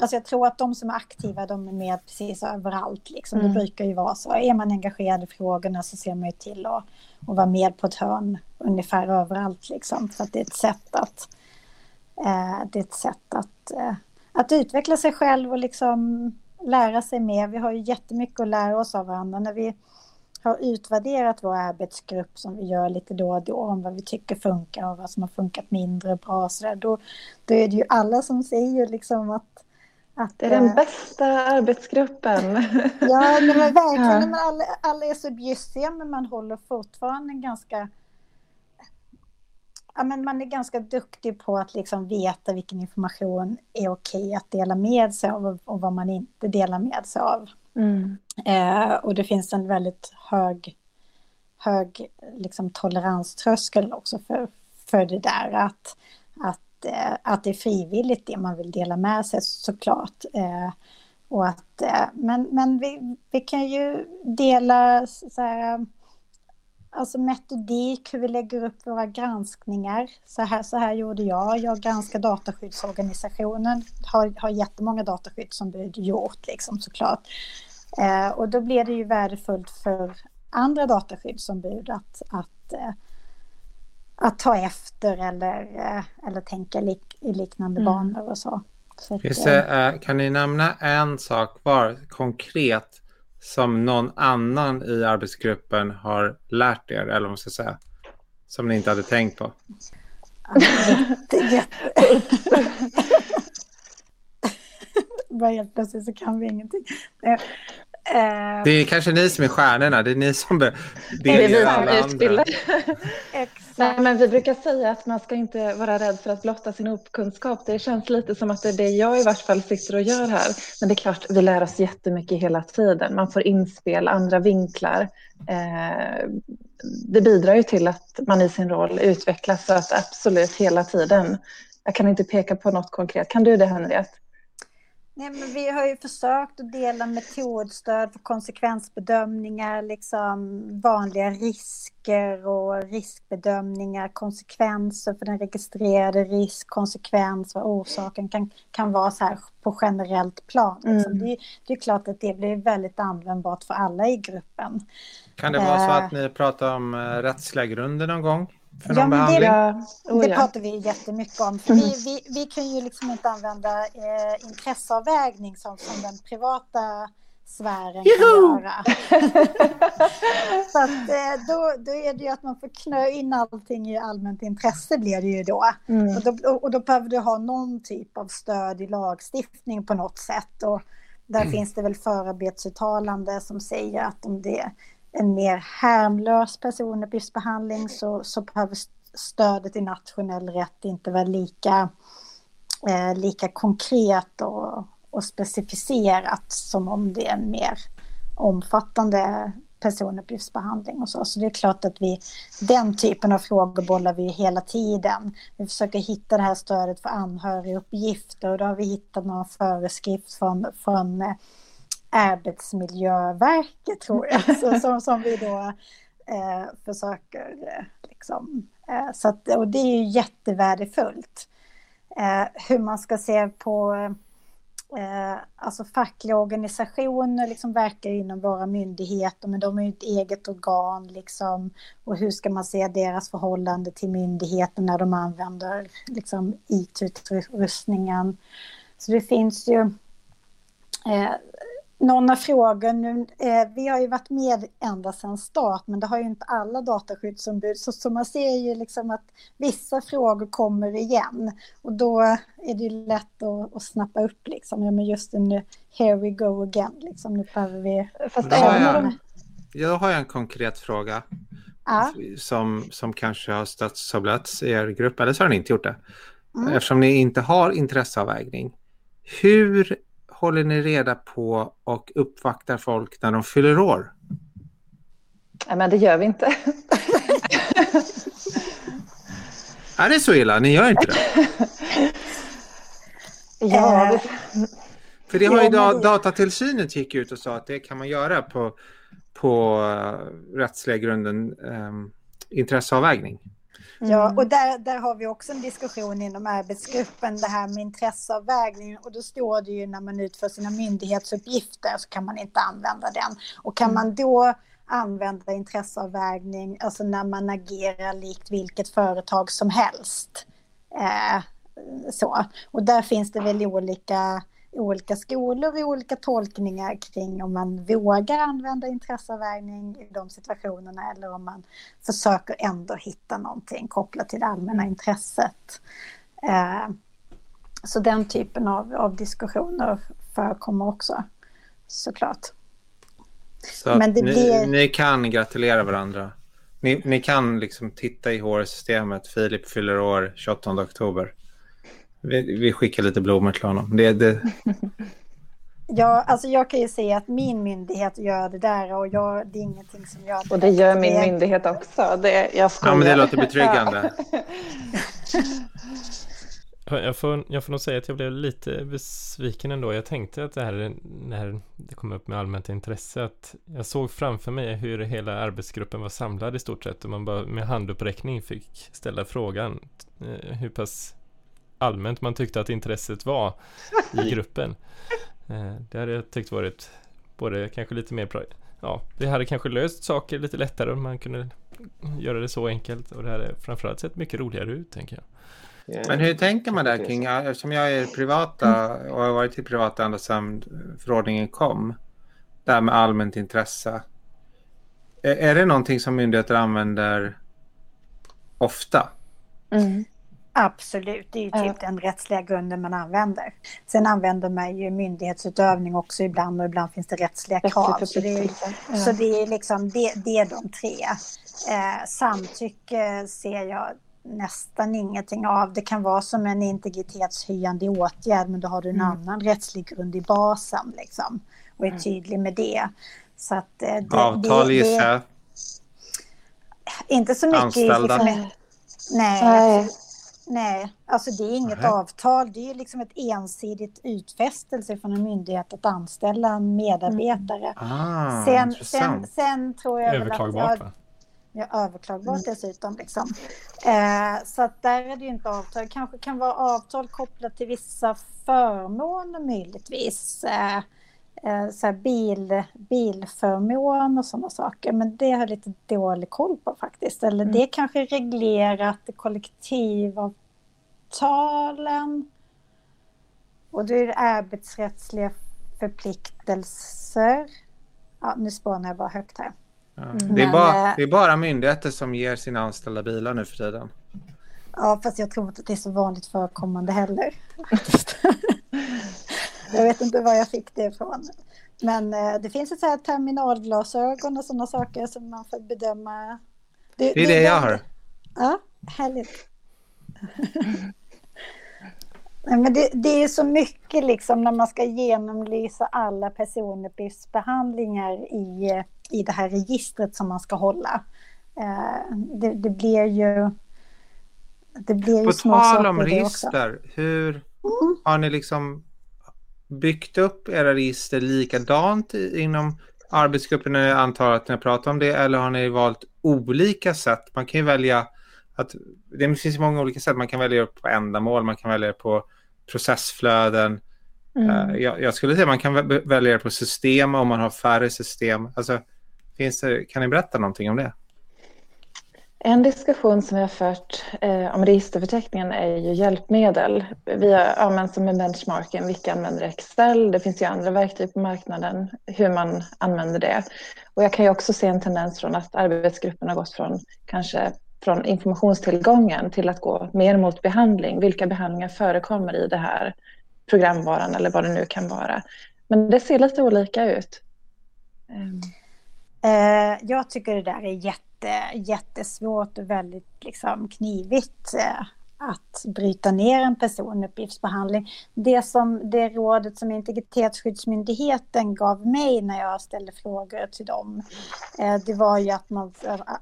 alltså jag tror att de som är aktiva, de är med precis överallt. Liksom. Mm. Det brukar ju vara så. Är man engagerad i frågorna så ser man ju till att, att vara med på ett hörn ungefär överallt. Liksom. För att det är ett sätt att, eh, det är ett sätt att, eh, att utveckla sig själv och liksom lära sig mer. Vi har ju jättemycket att lära oss av varandra. När vi har utvärderat vår arbetsgrupp som vi gör lite då och då om vad vi tycker funkar och vad som har funkat mindre bra. Så där, då, då är det ju alla som säger liksom att att, det är den äh, bästa arbetsgruppen. Ja, men verkligen. Men alla, alla är så bjussiga men man håller fortfarande ganska... Ja, men man är ganska duktig på att liksom veta vilken information är okej att dela med sig av och vad man inte delar med sig av. Mm. Eh, och det finns en väldigt hög, hög liksom, toleranströskel också för, för det där. Att, att, eh, att det är frivilligt det man vill dela med sig såklart. Eh, och att, eh, men men vi, vi kan ju dela så här, alltså metodik, hur vi lägger upp våra granskningar. Så här, så här gjorde jag. Jag granskar dataskyddsorganisationen. Har, har jättemånga dataskyddsombud gjort liksom såklart. Eh, och då blir det ju värdefullt för andra dataskyddsombud att, att, eh, att ta efter eller, eh, eller tänka lik, i liknande mm. banor och så. så att, det, eh, kan ni nämna en sak var konkret som någon annan i arbetsgruppen har lärt er, eller vad man ska säga, som ni inte hade tänkt på? Bara helt plötsligt så kan vi ingenting. Eh, det är kanske ni som är stjärnorna, det är ni som delger alla andra. Nej, men vi brukar säga att man ska inte vara rädd för att blotta sin okunskap. Det känns lite som att det är det jag i vart fall sitter och gör här. Men det är klart, vi lär oss jättemycket hela tiden. Man får inspel, andra vinklar. Eh, det bidrar ju till att man i sin roll utvecklas så att absolut hela tiden. Jag kan inte peka på något konkret. Kan du det, Henriette? Nej, men vi har ju försökt att dela metodstöd för konsekvensbedömningar, liksom vanliga risker och riskbedömningar, konsekvenser för den registrerade risk, konsekvens vad orsaken kan, kan vara så här på generellt plan. Liksom. Mm. Det, det, är klart att det blir väldigt användbart för alla i gruppen. Kan det vara så att ni pratar om eh, rättsliga grunder någon gång? För ja, men det, oh, det pratar vi jättemycket om. För vi, vi, vi kan ju liksom inte använda eh, intresseavvägning som, som den privata sfären Juhu! kan göra. så att, eh, då, då är det ju att man får knö in allting i allmänt intresse blir det ju då. Mm. Och, då och då behöver du ha någon typ av stöd i lagstiftning på något sätt. Och där mm. finns det väl förarbetsuttalande som säger att om det en mer härmlös personuppgiftsbehandling så, så behöver stödet i nationell rätt inte vara lika, eh, lika konkret och, och specificerat som om det är en mer omfattande personuppgiftsbehandling och så. Så det är klart att vi, den typen av frågor bollar vi hela tiden. Vi försöker hitta det här stödet för anhöriguppgifter och då har vi hittat någon föreskrift från, från eh, Arbetsmiljöverket tror jag, så, som, som vi då eh, försöker eh, liksom. Eh, så att, och det är ju jättevärdefullt. Eh, hur man ska se på eh, alltså fackliga organisationer liksom verkar inom våra myndigheter, men de är ju ett eget organ liksom. Och hur ska man se deras förhållande till myndigheten när de använder liksom IT-utrustningen? Så det finns ju eh, någon av frågorna, nu, eh, vi har ju varit med ända sedan start, men det har ju inte alla dataskyddsombud. Så, så man ser ju liksom att vissa frågor kommer igen. Och då är det ju lätt att, att snappa upp liksom. Ja, men just nu, here we go again, liksom. Nu behöver vi... Fast då har jag, jag har en konkret fråga. Ja. Som, som kanske har stötts och blötts i er grupp, eller så har ni inte gjort det. Mm. Eftersom ni inte har intresseavvägning. Hur håller ni reda på och uppvaktar folk när de fyller år? Nej, men det gör vi inte. är det så illa? Ni gör inte det? ja. För det har ju da datatillsynet gick ut och sa att det kan man göra på, på uh, rättsliga grunden um, intresseavvägning. Ja, mm. och där, där har vi också en diskussion inom arbetsgruppen, det här med intresseavvägning. Och då står det ju när man utför sina myndighetsuppgifter så kan man inte använda den. Och kan man då använda intresseavvägning, alltså när man agerar likt vilket företag som helst. Eh, så. Och där finns det väl olika olika skolor och olika tolkningar kring om man vågar använda intresseavvägning i de situationerna eller om man försöker ändå hitta någonting kopplat till det allmänna intresset. Eh, så den typen av, av diskussioner förekommer också såklart. Så Men det ni, blir... ni kan gratulera varandra? Ni, ni kan liksom titta i HR-systemet, Filip fyller år 28 oktober. Vi, vi skickar lite blommor till honom. Det, det... Ja, alltså jag kan ju se att min myndighet gör det där och jag, det är ingenting som jag... Och det gör min det... myndighet också. Det, jag Ja, men det låter betryggande. Jag får, jag får nog säga att jag blev lite besviken ändå. Jag tänkte att det här, när det kom upp med allmänt intresse, att jag såg framför mig hur hela arbetsgruppen var samlad i stort sett och man bara med handuppräckning fick ställa frågan eh, hur pass allmänt man tyckte att intresset var i gruppen. Eh, det hade jag tyckt varit både kanske lite mer Ja, det hade kanske löst saker lite lättare om man kunde göra det så enkelt och det hade framförallt sett mycket roligare ut tänker jag. Men hur tänker man där kring, eftersom jag är privata och har varit i privata ända sedan förordningen kom, det här med allmänt intresse. Är det någonting som myndigheter använder ofta? Mm. Absolut, det är ju typ den rättsliga grunden man använder. Sen använder man ju myndighetsutövning också ibland och ibland finns det rättsliga krav. Så det är, så det är liksom det, det är de tre. Eh, samtycke ser jag nästan ingenting av. Det kan vara som en integritetshöjande åtgärd men då har du en mm. annan rättslig grund i basen liksom, och är mm. tydlig med det. Så att, eh, det Avtal gissar jag? Inte så mycket. Anställda? Liksom, nej. nej. Nej, alltså det är inget Nej. avtal. Det är liksom ett ensidigt utfästelse från en myndighet att anställa en medarbetare. Mm. Ah, sen, sen, sen tror jag Överklagbart va? Ja, överklagbart mm. dessutom. Liksom. Eh, så att där är det ju inte avtal. Det kanske kan vara avtal kopplat till vissa förmåner möjligtvis. Eh, eh, så här bil, bilförmån och sådana saker. Men det har jag lite dålig koll på faktiskt. Eller mm. det kanske reglerat i kollektivavtalen. Och då är det arbetsrättsliga förpliktelser. Ja, nu spånar jag bara högt här. Ja. Mm. Det, är bara, eh, det är bara myndigheter som ger sina anställda bilar nu för tiden. Ja, fast jag tror inte att det är så vanligt förekommande heller. Jag vet inte var jag fick det ifrån. Men eh, det finns ett så här terminalglasögon och sådana saker som man får bedöma. Det, det är det, det jag har. Ja, härligt. Men det, det är så mycket liksom när man ska genomlysa alla personuppgiftsbehandlingar i, i det här registret som man ska hålla. Eh, det, det blir ju... Det blir ju På små tal om register, hur Mm. har ni liksom byggt upp era register likadant inom arbetsgruppen? Jag antar att ni har pratat om det, eller har ni valt olika sätt? Man kan ju välja att det finns många olika sätt. Man kan välja på ändamål, man kan välja på processflöden. Mm. Eh, Jag, jag skulle säga man kan vä- välja på system om man har färre system. Alltså, finns det, kan ni berätta någonting om det? En diskussion som vi har fört eh, om registerförteckningen är ju hjälpmedel. Vi har använt som en benchmarking, vilka använder Excel? Det finns ju andra verktyg på marknaden, hur man använder det. Och jag kan ju också se en tendens från att arbetsgruppen har gått från kanske från informationstillgången till att gå mer mot behandling. Vilka behandlingar förekommer i det här programvaran eller vad det nu kan vara. Men det ser lite olika ut. Ehm. Eh, jag tycker det där är jätte, jättesvårt och väldigt liksom, knivigt eh, att bryta ner en personuppgiftsbehandling. Det, som, det rådet som Integritetsskyddsmyndigheten gav mig när jag ställde frågor till dem, eh, det var ju att, man,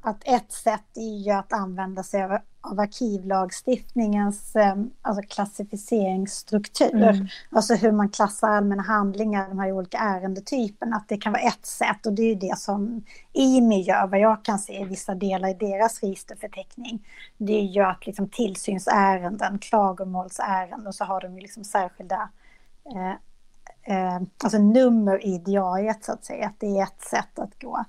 att ett sätt är ju att använda sig av, av arkivlagstiftningens eh, alltså klassificeringsstruktur. Mm. Alltså hur man klassar allmänna handlingar, de här olika ärendetyperna, att det kan vara ett sätt och det är ju det som IMI gör, vad jag kan se i vissa delar i deras registerförteckning. Det är ju att liksom tillsynsärenden, klagomålsärenden och så har de ju liksom särskilda eh, eh, alltså nummer i diariet så att säga, att det är ett sätt att gå.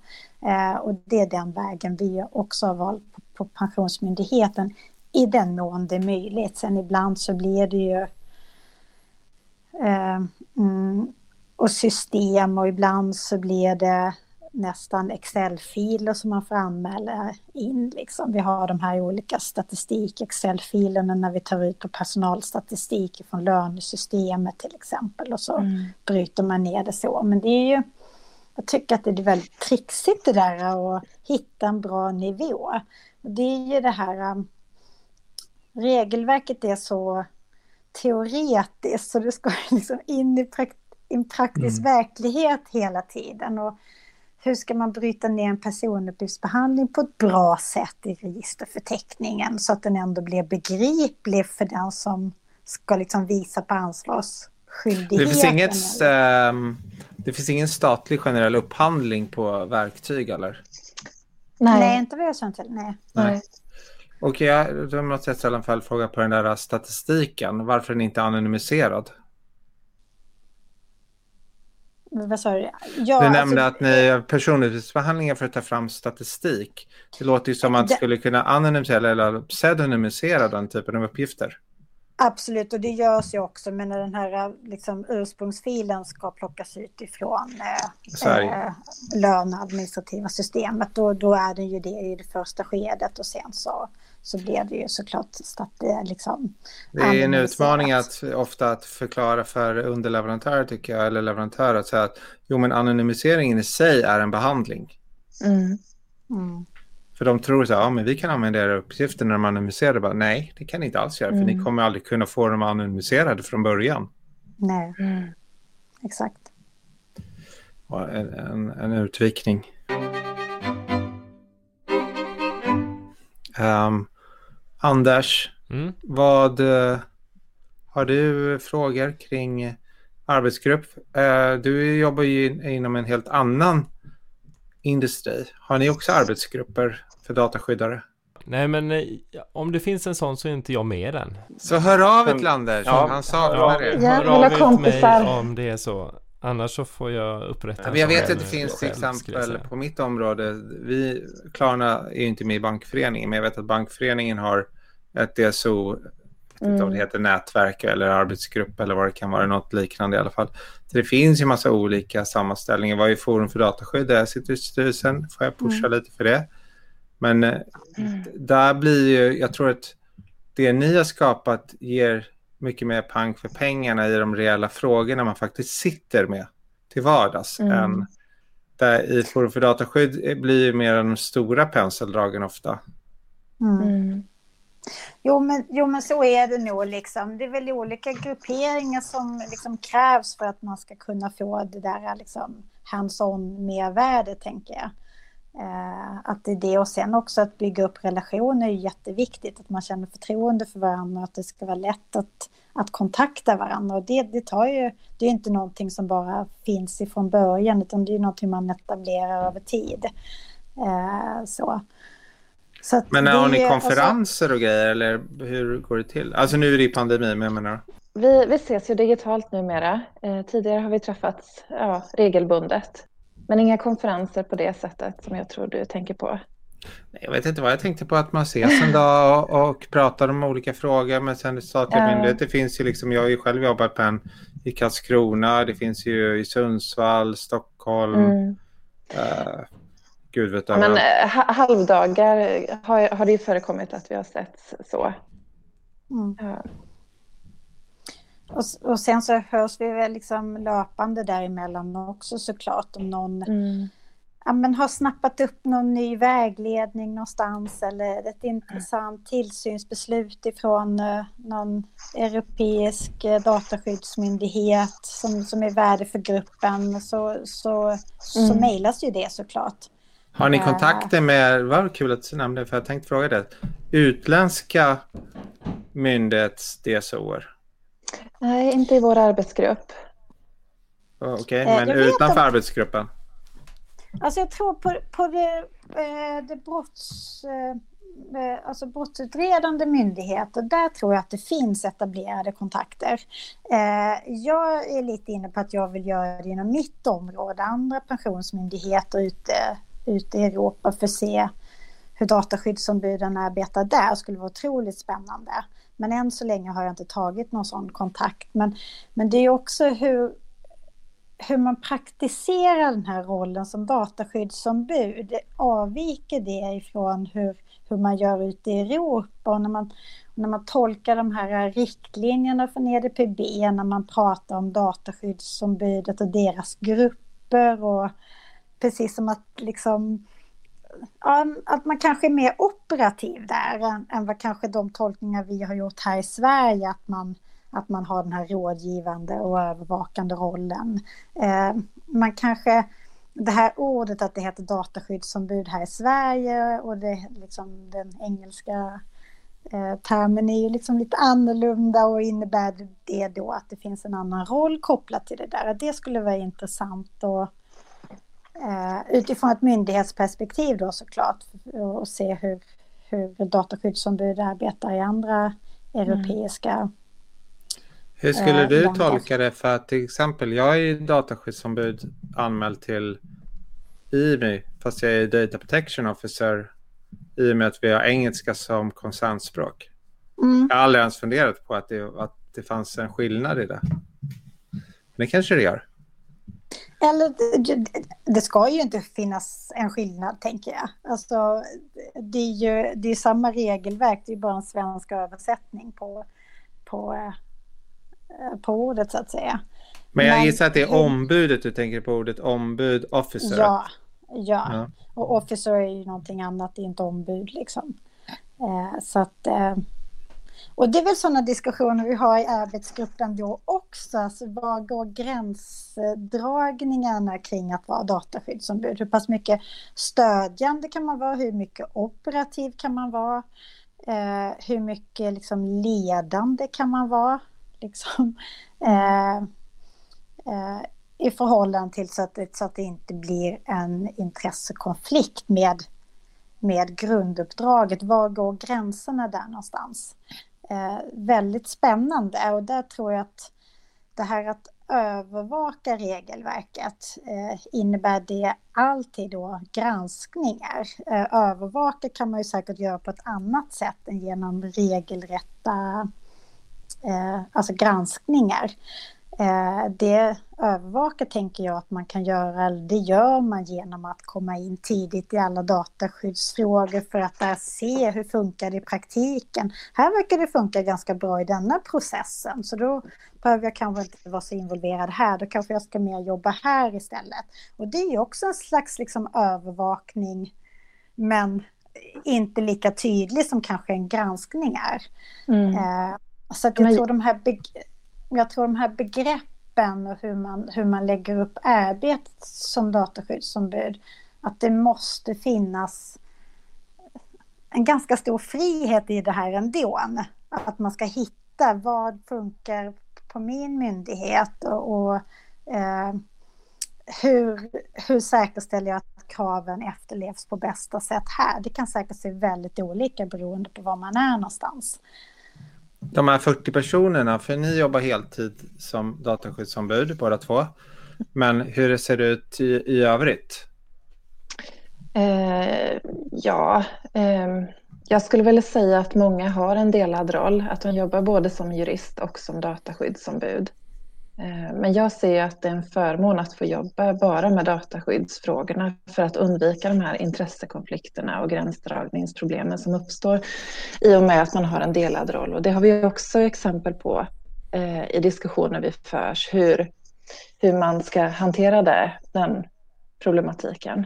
Eh, och det är den vägen vi också har valt på, på Pensionsmyndigheten i den mån det är möjligt. Sen ibland så blir det ju eh, mm, och system och ibland så blir det nästan Excel-filer som man får anmäla in. Liksom. Vi har de här olika statistik, Excel-filerna när vi tar ut på personalstatistik från lönesystemet till exempel och så Mm. bryter man ner det så. Men det är ju, jag tycker att det är väldigt trixigt det där att hitta en bra nivå. Det är ju det här, um, regelverket är så teoretiskt så det ska liksom in i, prakt en praktisk verklighet hela tiden. Och hur ska man bryta ner en personuppgiftsbehandling på ett bra sätt i registerförteckningen så att den ändå blir begriplig för den som ska liksom visa på ansvarsskyldigheten. Det finns, inget, ehm, det finns ingen statlig generell upphandling på verktyg eller? Nej. Nej. inte vad jag känner till. Nej. Nej. Och jag, då måste jag ställa en följdfråga på den där statistiken. Varför är den inte anonymiserad? Vad sa du? Ja, du alltså, nämnde att ni har personuppgiftsbehandlingar för att ta fram statistik. Det låter ju som att man Det- skulle kunna anonymisera eller pseudonymisera den typen av uppgifter. Absolut, och det görs ju också, men när den här liksom, ursprungsfilen ska plockas ut ifrån eh, eh, löneadministrativa systemet, då, då är det ju det i det första skedet och sen så, så blir det ju såklart så att det liksom Det är en utmaning att ofta att förklara för underleverantörer tycker jag, eller leverantörer att säga att jo men anonymiseringen i sig är en behandling. Mm. Mm. För de tror så här, ja men vi kan använda era uppgifter när de anonymiserar. Bara, Nej, det kan ni inte alls göra för ni Mm. kommer aldrig kunna få dem anonymiserade från början. Nej, Mm. exakt. En, en, en utvikning. Ehm, Anders, Mm. vad eh, har du frågor kring arbetsgrupp? Eh, du jobbar ju inom en helt annan industri. Har ni också arbetsgrupper för dataskyddare? Nej men eh, om det finns en sån så är inte jag med den. Så hör av er till Anders. Ja. Han saknar Ja, er. Ja. hör vill ha av er till kompisar. mig om det är så. Annars så får jag upprätta en Jag vet att det finns till exempel på mitt område. Vi, Klarna är ju inte med i bankföreningen, men jag vet att bankföreningen har ett DSO, jag vet inte om det Mm. heter nätverk eller arbetsgrupp eller vad det kan vara, något liknande i alla fall. Så det finns ju massa olika sammanställningar. Vad är Forum för dataskydd där jag sitter i styrelsen? Får jag pusha lite för det? Men eh, Mm. där blir ju, jag tror att det ni har skapat ger mycket mer pang för pengarna i de reella frågorna man faktiskt sitter med till vardags. Mm. Än där i Forum för dataskydd blir ju mer de stora penseldragen ofta. Mm. Mm. Jo men, jo, men så är det nog. Liksom. Det är väl olika grupperingar som liksom krävs för att man ska kunna få det där liksom, hands-on mervärde, tänker jag. Eh, att det är det och sen också att bygga upp relationer är jätteviktigt. Att man känner förtroende för varandra och att det ska vara lätt att, att kontakta varandra. Och det, det, tar ju, det är inte någonting som bara finns ifrån början utan det är någonting man etablerar över tid. Eh, så. så Men har ni alltså- konferenser alltså, och grejer eller hur går det till? Alltså nu är det pandemi men jag menar. Vi, vi ses ju digitalt numera. Eh, tidigare har vi träffats ja, regelbundet. Men inga konferenser på det sättet som jag tror du tänker på. Jag vet inte vad jag tänkte på att man ses en dag och, och pratar om olika frågor. Men sen statliga uh. myndigheter finns ju liksom. Jag har ju själv jobbat på en i Karlskrona. Det finns ju i Sundsvall, Stockholm. Mm. Uh, Gud vet ja, Men uh, halvdagar har, har det ju förekommit att vi har sett så. Mm. Och, och sen så hörs vi väl liksom löpande däremellan också såklart om någon mm. ja, men har snappat upp någon ny vägledning någonstans eller ett intressant tillsynsbeslut ifrån uh, någon europeisk uh, dataskyddsmyndighet som, som är värde för gruppen så, så, mm. så mejlas ju det såklart. Har ni eh. kontakter med, vad kul att du nämnde för jag tänkte fråga det, utländska myndighets-DSOer? Nej, inte i vår arbetsgrupp. Okej, okay, eh, men utanför att... arbetsgruppen? Alltså jag tror på, på det, eh, det brotts, eh, alltså brottsutredande myndigheter, där tror jag att det finns etablerade kontakter. Jag är lite inne på att jag vill göra det inom mitt område, andra pensionsmyndigheter ute, ute i Europa för att se hur dataskyddsombuden arbetar där skulle vara otroligt spännande. Men än så länge har jag inte tagit någon sån kontakt. Men, men det är också hur, hur man praktiserar den här rollen som dataskyddsombud. Avviker det ifrån hur, hur man gör ute i Europa? Och när man, när man tolkar de här riktlinjerna från EDPB, när man pratar om dataskyddsombudet och deras grupper och precis som att liksom att man kanske är mer operativ där än, än vad kanske de tolkningar vi har gjort här i Sverige, att man, att man har den här rådgivande och övervakande rollen. Eh, man kanske, det här ordet att det heter dataskyddsombud här i Sverige och det, liksom den engelska eh, termen är ju liksom lite annorlunda och innebär det då att det finns en annan roll kopplat till det där. Det skulle vara intressant att Eh, utifrån ett myndighetsperspektiv då såklart och se hur, hur dataskyddsombud arbetar i andra europeiska mm. Hur skulle du länder. tolka det för att till exempel jag är dataskyddsombud anmäld till IMI fast jag är data protection officer i och med att vi har engelska som konsernspråk. Mm. Jag har aldrig ens funderat på att det, att det fanns en skillnad i det. Men det kanske det gör. Eller det ska ju inte finnas en skillnad, tänker jag. Alltså, det är ju det är samma regelverk, det är bara en svensk översättning på, på, eh, på ordet, så att säga. Men jag gissar att det är ombudet du tänker på, ordet ombud, officer. Ja, ja. ja. och officer är ju någonting annat, det är inte ombud liksom. Eh, så att... Och det är väl sådana diskussioner vi har i arbetsgruppen då också. Alltså var går gränsdragningarna kring att vara dataskyddsombud? Hur pass mycket stödjande kan man vara? Hur mycket operativ kan man vara? Eh, hur mycket liksom, ledande kan man vara? Liksom, eh, eh, I förhållande till så att, det, så att det inte blir en intressekonflikt med med grunduppdraget. Var går gränserna där någonstans? Eh, väldigt spännande och där tror jag att det här att övervaka regelverket eh, innebär det alltid då granskningar. Eh, övervaka kan man ju säkert göra på ett annat sätt än genom regelrätta eh, alltså granskningar. Eh, det övervaka tänker jag att man kan göra, det gör man genom att komma in tidigt i alla dataskyddsfrågor för att där se hur funkar det i praktiken. Här verkar det funka ganska bra i denna processen så då behöver jag kanske inte vara så involverad här, då kanske jag ska mer jobba här istället. Och det är också en slags liksom övervakning men inte lika tydlig som kanske en granskning är. Mm. Eh, så att jag, tror de här jag tror de här begreppen och hur man, hur man lägger upp arbetet som dataskyddsombud, att det måste finnas en ganska stor frihet i det här ändå. Att man ska hitta vad funkar på min myndighet och, och eh, hur, hur säkerställer jag att kraven efterlevs på bästa sätt här? Det kan säkert se väldigt olika beroende på var man är någonstans. De här 40 personerna, för ni jobbar heltid som dataskyddsombud båda två. Men hur ser det ut i, i övrigt? Eh, ja, eh, jag skulle väl säga att många har en delad roll, att de jobbar både som jurist och som dataskyddsombud. Eh, men jag ser att det är en förmån att få jobba bara med dataskyddsfrågorna för att undvika de här intressekonflikterna och gränsdragningsproblemen som uppstår i och med att man har en delad roll. Och det har vi också exempel på eh, i diskussioner vi förs, hur, hur man ska hantera det, den problematiken.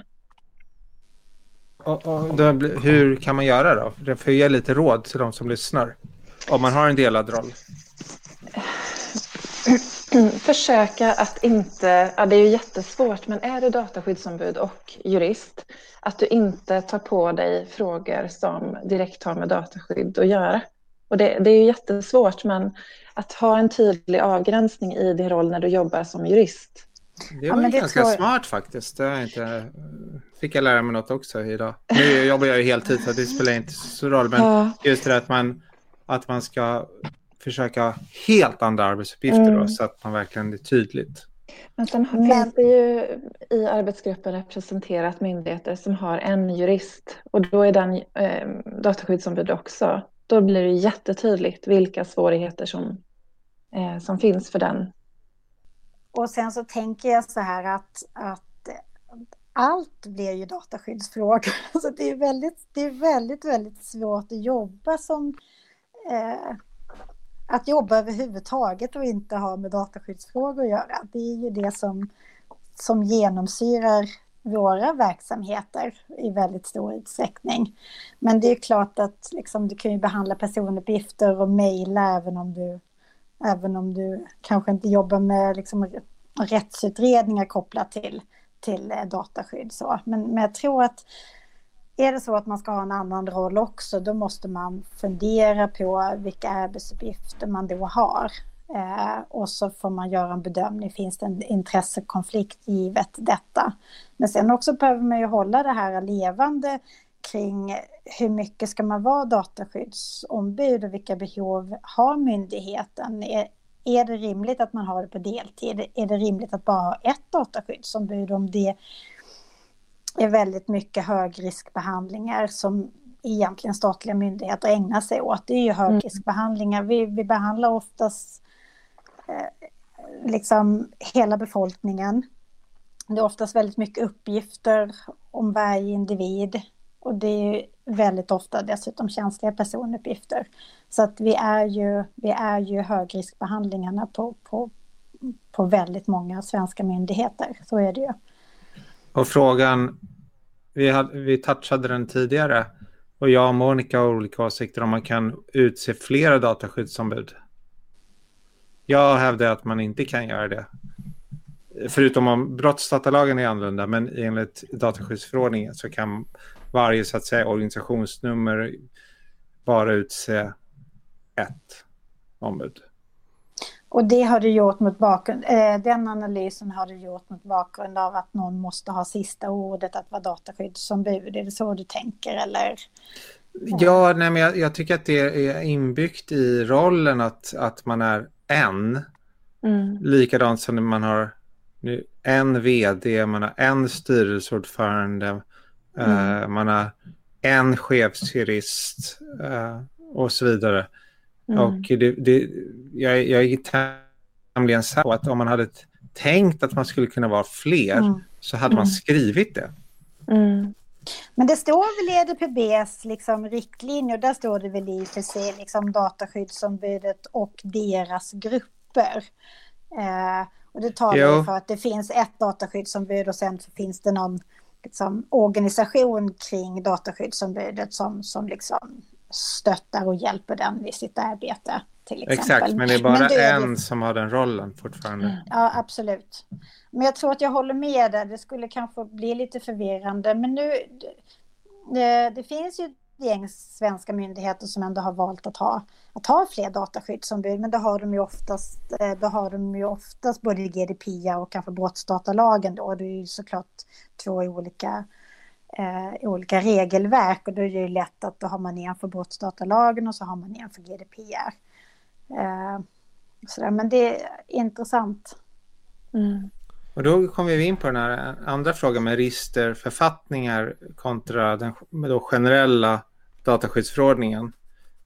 Och, och då, hur kan man göra då? För att ge lite råd till de som lyssnar. Om man har en delad roll. Försöka att inte, ja det är ju jättesvårt, men är du dataskyddsombud och jurist, att du inte tar på dig frågor som direkt har med dataskydd att göra. Och det, det är ju jättesvårt, men att ha en tydlig avgränsning i din roll när du jobbar som jurist det var ja, det ganska tror... smart faktiskt. Det inte... fick jag lära mig något också idag. Nu jobbar jag ju heltid så det spelar inte så roll. Men ja. just det att man, att man ska försöka helt andra arbetsuppgifter mm. då, så att man verkligen är tydligt. Men sen finns det ju i arbetsgruppen representerat myndigheter som har en jurist och då är den eh, dataskyddsombud också. Då blir det jättetydligt vilka svårigheter som, eh, som finns för den och sen så tänker jag så här att, att allt blir ju dataskyddsfrågor. Så det är väldigt, det är väldigt, väldigt svårt att jobba som eh, att jobba överhuvudtaget och inte ha med dataskyddsfrågor att göra. Det är ju det som, som genomsyrar våra verksamheter i väldigt stor utsträckning. Men det är klart att liksom, du kan ju behandla personuppgifter och mejla även om du Även om du kanske inte jobbar med liksom rättsutredningar kopplat till, till eh, dataskydd. Så. Men, men jag tror att är det så att man ska ha en annan roll också, då måste man fundera på vilka arbetsuppgifter man då har. Eh, och så får man göra en bedömning, finns det en intressekonflikt givet detta? Men sen också behöver man ju hålla det här levande kring hur mycket ska man vara dataskyddsombud och vilka behov har myndigheten? Är, är det rimligt att man har det på deltid? Är det rimligt att bara ha ett dataskyddsombud om det är väldigt mycket högriskbehandlingar som egentligen statliga myndigheter ägnar sig åt? Det är ju mm. högriskbehandlingar. Vi, vi behandlar oftast eh, liksom hela befolkningen. Det är oftast väldigt mycket uppgifter om varje individ. Och det är väldigt ofta dessutom känsliga personuppgifter. Så att vi är ju, vi är ju högriskbehandlingarna på, på, på väldigt många svenska myndigheter. Så är det ju. Och frågan, vi, hade, vi touchade den tidigare och jag och Monica har olika åsikter om man kan utse flera dataskyddsombud. Jag hävdar att man inte kan göra det. Förutom om brottsdatalagen är annorlunda, men enligt dataskyddsförordningen så kan varje så att säga organisationsnummer bara utse ett ombud. Och det har du gjort mot bakgrund, eh, den analysen har du gjort mot bakgrund av att någon måste ha sista ordet att vara dataskyddsombud. Är det så du tänker eller? Ja, nej, men jag, jag tycker att det är inbyggt i rollen att, att man är en. Mm. Likadant som man har en vd, man har en styrelseordförande, Mm. Uh, man har en chefsjurist uh, och så vidare. Mm. Och det, det, jag, jag är tämligen säker på att om man hade tänkt att man skulle kunna vara fler mm. så hade man mm. skrivit det. Mm. Men det står väl i EDPBs liksom, riktlinjer, där står det väl i och för sig liksom, dataskyddsombudet och deras grupper. Eh, och det talar ju för att det finns ett dataskyddsombud och sen finns det någon liksom, organisation kring dataskyddsombudet som, som liksom stöttar och hjälper den i sitt arbete. Till exempel. Exakt, men det är bara det är en det... som har den rollen fortfarande. Ja, absolut. Men jag tror att jag håller med där. Det skulle kanske bli lite förvirrande. Men nu, det, det finns ju ett gäng svenska myndigheter som ändå har valt att ha, att ha fler dataskyddsombud. Men då har de ju oftast, eh, då har de ju oftast både GDPR och kanske brottsdatalagen då. Det är ju såklart två olika eh, olika regelverk och då är det ju lätt att då har man en för brottsdatalagen och så har man en för GDPR. Eh, sådär. Men det är intressant. Mm. Och då kommer vi in på den här andra frågan med registerförfattningar kontra den då generella dataskyddsförordningen.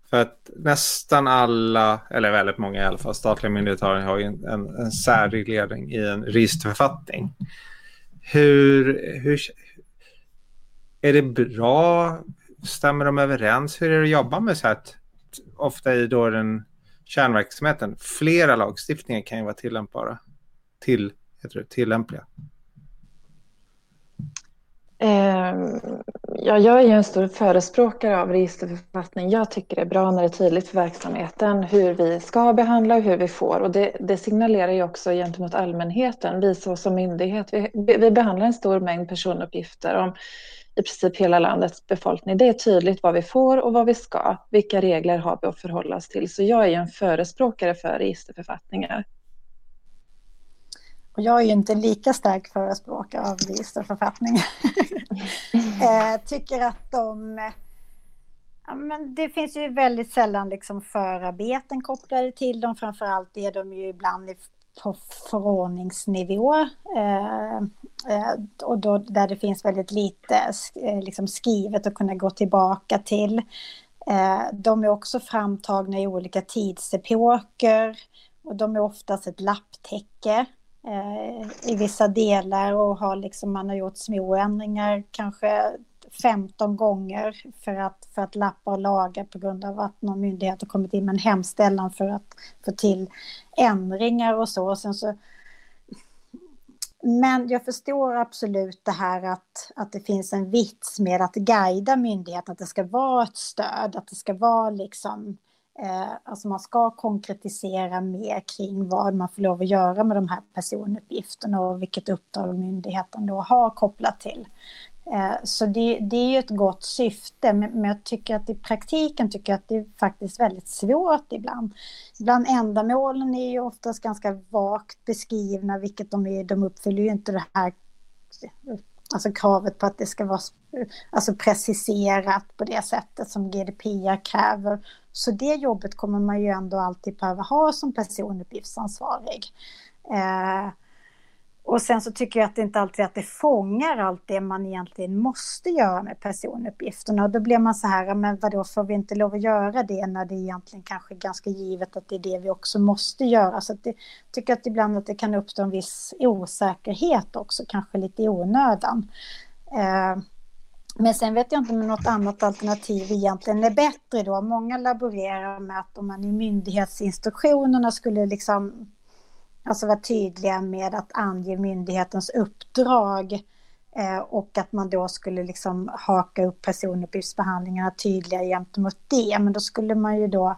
För att nästan alla, eller väldigt många i alla fall, statliga myndigheter har en, en, en särreglering i en registerförfattning. Hur, hur, är det bra? Stämmer de överens? Hur är det att jobba med så här? Ofta i då den kärnverksamheten. Flera lagstiftningar kan ju vara tillämpbara. Till, heter det, tillämpliga. Ehm, ja, jag är ju en stor förespråkare av registerförfattning. Jag tycker det är bra när det är tydligt för verksamheten hur vi ska behandla och hur vi får. Och det, det signalerar ju också gentemot allmänheten. Vi så som myndighet, vi, vi behandlar en stor mängd personuppgifter om i princip hela landets befolkning. Det är tydligt vad vi får och vad vi ska. Vilka regler har vi att förhålla oss till? Så jag är en förespråkare för registerförfattningar. Och jag är ju inte lika stark förespråkare av registerförfattningar. eh, tycker att de... Ja, men det finns ju väldigt sällan liksom förarbeten kopplade till dem. Framförallt är de ju ibland på förordningsnivå. Eh, eh, och då, där det finns väldigt lite eh, liksom skrivet att kunna gå tillbaka till. Eh, de är också framtagna i olika tidsepoker. Och de är oftast ett lapptäcke eh, i vissa delar och har liksom, man har gjort små ändringar kanske 15 gånger för att, för att lappa och laga på grund av att någon myndighet har kommit in med en hemställan för att få till ändringar och så. Och sen så men jag förstår absolut det här att, att det finns en vits med att guida myndigheten, att det ska vara ett stöd, att det ska vara liksom, eh, alltså man ska konkretisera mer kring vad man får lov att göra med de här personuppgifterna och vilket uppdrag myndigheten då har kopplat till. Eh, så det, det, är ju ett gott syfte, men jag tycker att i praktiken tycker jag att det är faktiskt väldigt svårt ibland. Bland ändamålen är ju oftast ganska vagt beskrivna, vilket de är. De uppfyller ju inte det här alltså kravet på att det ska vara alltså preciserat på det sättet som GDPR kräver. Så det jobbet kommer man ju ändå alltid behöva ha som personuppgiftsansvarig. Eh, och sen så tycker jag att det inte alltid att det fångar allt det man egentligen måste göra med personuppgifterna. Och då blir man så här, men vadå, får vi inte lov att göra det när det egentligen kanske är ganska givet att det är det vi också måste göra. Så jag tycker att ibland att det kan uppstå en viss osäkerhet också, kanske lite i onödan. Eh, men sen vet jag inte om något annat alternativ egentligen är bättre då. Många laborerar med att om man i myndighetsinstruktionerna skulle liksom Alltså vara tydliga med att ange myndighetens uppdrag eh, och att man då skulle liksom haka upp personuppgiftsbehandlingarna tydligare gentemot det. Men då skulle man ju då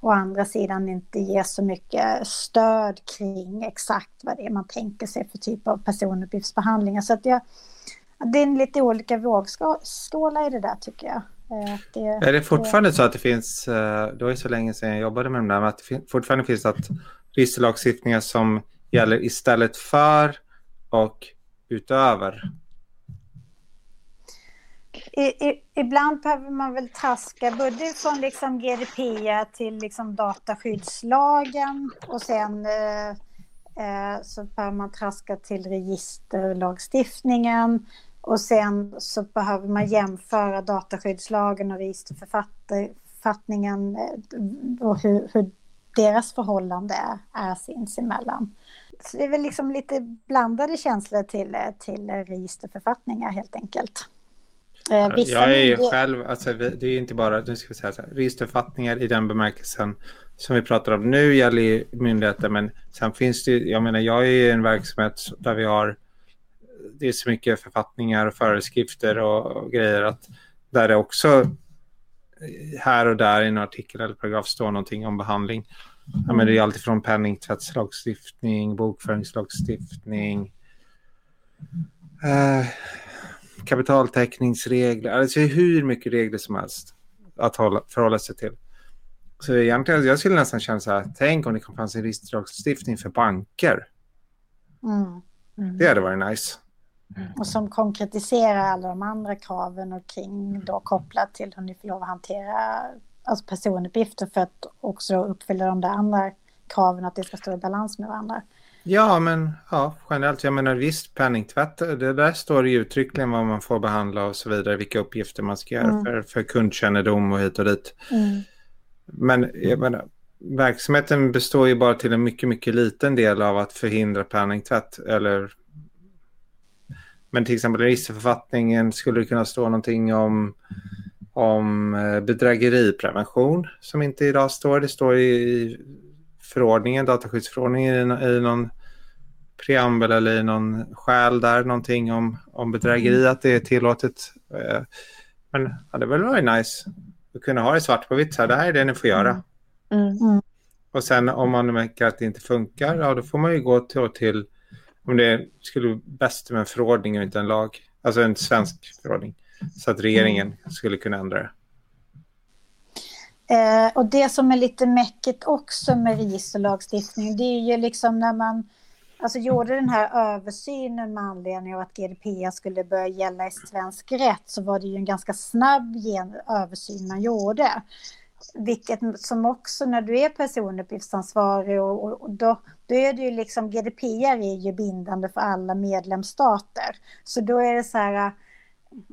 å andra sidan inte ge så mycket stöd kring exakt vad det är man tänker sig för typ av personuppgiftsbehandlingar. Så att jag, det är lite olika vågskålar i det där tycker jag. Eh, det, är det fortfarande det... så att det finns, eh, det var ju så länge sedan jag jobbade med de där, men att det fortfarande finns att registerlagstiftningar som gäller istället för och utöver? I, i, ibland behöver man väl traska både från liksom GDPR till liksom dataskyddslagen och sen eh, eh, så behöver man traska till registerlagstiftningen och sen så behöver man jämföra dataskyddslagen och registerförfattningen eh, och hur, hur deras förhållande är sinsemellan. Så det är väl liksom lite blandade känslor till, till registerförfattningar helt enkelt. Eh, vissa jag är ju själv, alltså, det är inte bara nu ska vi säga så här, registerförfattningar i den bemärkelsen som vi pratar om nu gäller ju myndigheter men sen finns det jag menar jag är i en verksamhet där vi har det är så mycket författningar och föreskrifter och, och grejer att där det också här och där i en artikel eller paragraf står någonting om behandling. Ja, men det är alltid från penningtvättslagstiftning, bokföringslagstiftning, eh, kapitaltäckningsregler. Alltså hur mycket regler som helst att hålla, förhålla sig till. Så egentligen, jag skulle nästan känna så här, tänk om det fanns en registerlagstiftning för banker. Mm. Mm. Det hade varit nice. Mm. Och som konkretiserar alla de andra kraven och kring då kopplat till hur ni får lov att hantera alltså personuppgifter för att också uppfylla de där andra kraven att det ska stå i balans med varandra. Ja, men ja, generellt. Jag menar visst, penningtvätt, det där står det ju uttryckligen vad man får behandla och så vidare, vilka uppgifter man ska göra mm. för, för kundkännedom och hit och dit. Mm. Men jag menar, verksamheten består ju bara till en mycket, mycket liten del av att förhindra penningtvätt eller men till exempel i registerförfattningen skulle det kunna stå någonting om, om eh, bedrägeriprevention som inte idag står. Det står i förordningen, dataskyddsförordningen i, någon preambel eller i någon skäl där någonting om, om bedrägeri, mm. att det är tillåtet. Eh, men ja, det väl varit nice att kunna ha det svart på vitt, så här, det här är det ni får göra. Mm. Mm. Och sen om man märker att det inte funkar, ja då får man ju gå till, till om det skulle vara bäst med en förordning och inte en lag, alltså en svensk förordning, så att regeringen skulle kunna ändra det. Eh, och det som är lite mäcket också med registerlagstiftning, det är ju liksom när man alltså, gjorde den här översynen med anledning av att GDPR skulle börja gälla i svensk rätt, så var det ju en ganska snabb översyn man gjorde. Vilket som också när du är personuppgiftsansvarig och, och, och då, då är det ju liksom GDPR är ju bindande för alla medlemsstater. Så då är det så här,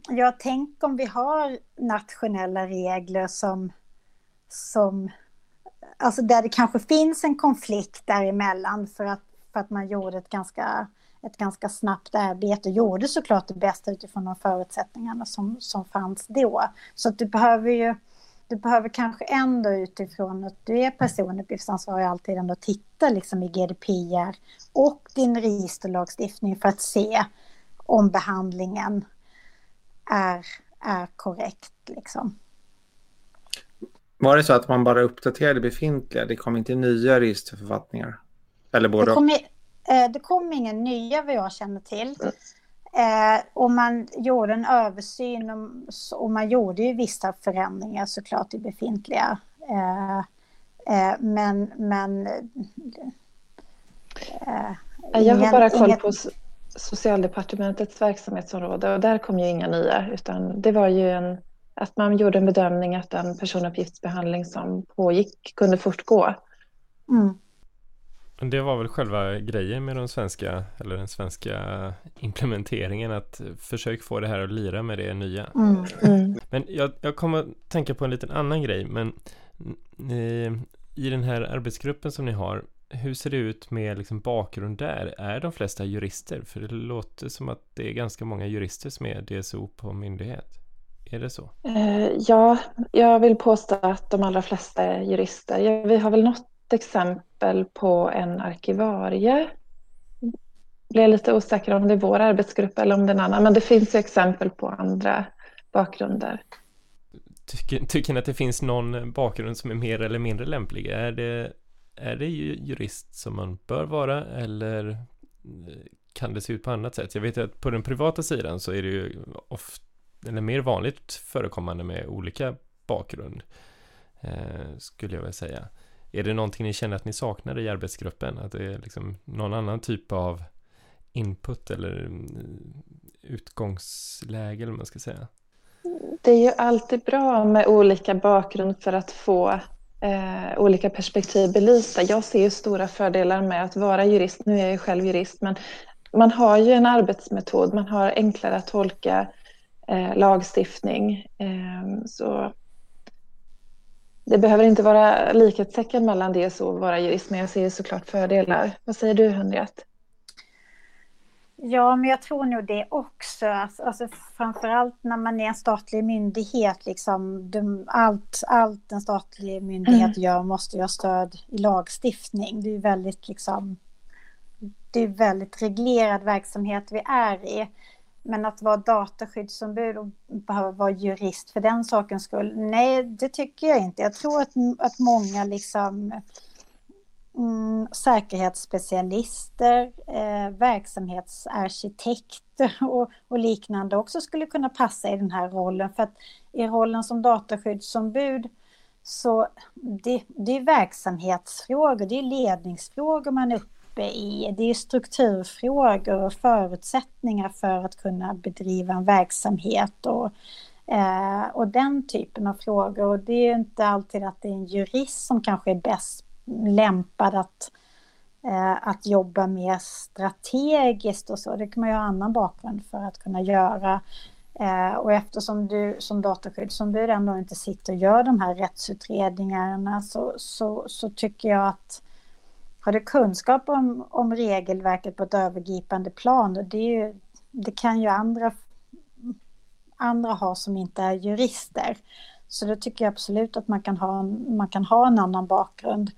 jag tänk om vi har nationella regler som, som alltså där det kanske finns en konflikt däremellan för att, för att man gjorde ett ganska, ett ganska snabbt arbete och gjorde såklart det bästa utifrån de förutsättningarna som, som fanns då. Så att du behöver ju du behöver kanske ändå utifrån att du är personuppgiftsansvarig alltid ändå titta liksom i GDPR och din registerlagstiftning för att se om behandlingen är, är korrekt. Liksom. Var det så att man bara uppdaterade befintliga? Det kom inte nya registerförfattningar? Eller både det kom, eh, det kom inga nya vad jag känner till. Eh, och man gjorde en översyn och, och, man gjorde ju vissa förändringar såklart i befintliga. Eh, eh, men men eh, jag har bara koll på Socialdepartementets verksamhetsområde och där kom ju inga nya utan det var ju en, att man gjorde en bedömning att den personuppgiftsbehandling som pågick kunde fortgå. Mm. Det var väl själva grejen med den svenska, eller den svenska implementeringen, att försök få det här att lira med det nya. Mm, mm. Men jag, jag kommer att tänka på en liten annan grej, men ni, i den här arbetsgruppen som ni har, hur ser det ut med liksom bakgrund där? Är de flesta jurister? För det låter som att det är ganska många jurister som är DSO på myndighet. Är det så? Uh, ja, jag vill påstå att de allra flesta är jurister. Vi har väl något exempel på en arkivarie. Blir lite osäker om det är vår arbetsgrupp eller om det är en annan, men det finns ju exempel på andra bakgrunder. Tycker, tycker ni att det finns någon bakgrund som är mer eller mindre lämplig? Är det, är det jurist som man bör vara eller eh, kan det se ut på annat sätt? Jag vet att på den privata sidan så är det ju ofta, eller mer vanligt förekommande med olika bakgrund, eh, skulle jag vilja säga. Är det någonting ni känner att ni saknar i arbetsgruppen? Att det är liksom någon annan typ av input eller mm, utgångsläge eller vad man ska säga? Det är ju alltid bra med olika bakgrund för att få eh, olika perspektiv belysta. Jag ser ju stora fördelar med att vara jurist. Nu är jag ju själv jurist, men man har ju en arbetsmetod. Man har enklare att tolka eh, lagstiftning. Eh, så det behöver inte vara likhetstecken mellan det och vara jurist, men jag ser såklart fördelar. Vad säger du, Henriette? Ja, men jag tror nog det också. Alltså, alltså, framförallt när man är en statlig myndighet. Liksom, de, allt, allt en statlig myndighet mm. gör måste ju ha stöd i lagstiftning. Det är väldigt liksom... det är väldigt reglerad verksamhet vi är i. Men att vara dataskyddsombud och behöva vara jurist för den sakens skull, nej det tycker jag inte. Jag tror att, att många liksom mm, säkerhetsspecialister, eh, verksamhetsarkitekter och, och, liknande också skulle kunna passa i den här rollen. För att i rollen som dataskyddsombud så det, det är verksamhetsfrågor, det är ledningsfrågor man är uppe i. Det är strukturfrågor och förutsättningar för att kunna bedriva en verksamhet och, eh, och den typen av frågor. Och det är inte alltid att det är en jurist som kanske är bäst lämpad att, eh, att jobba mer strategiskt och så. Det kan man ju ha annan bakgrund för att kunna göra. Eh, och eftersom du som dataskyddsombud ändå inte sitter och gör de här rättsutredningarna så, så, så tycker jag att har du kunskap om, om regelverket på ett övergripande plan, och det, ju, det kan ju andra, andra ha som inte är jurister. Så då tycker jag absolut att man kan ha, man kan ha en annan bakgrund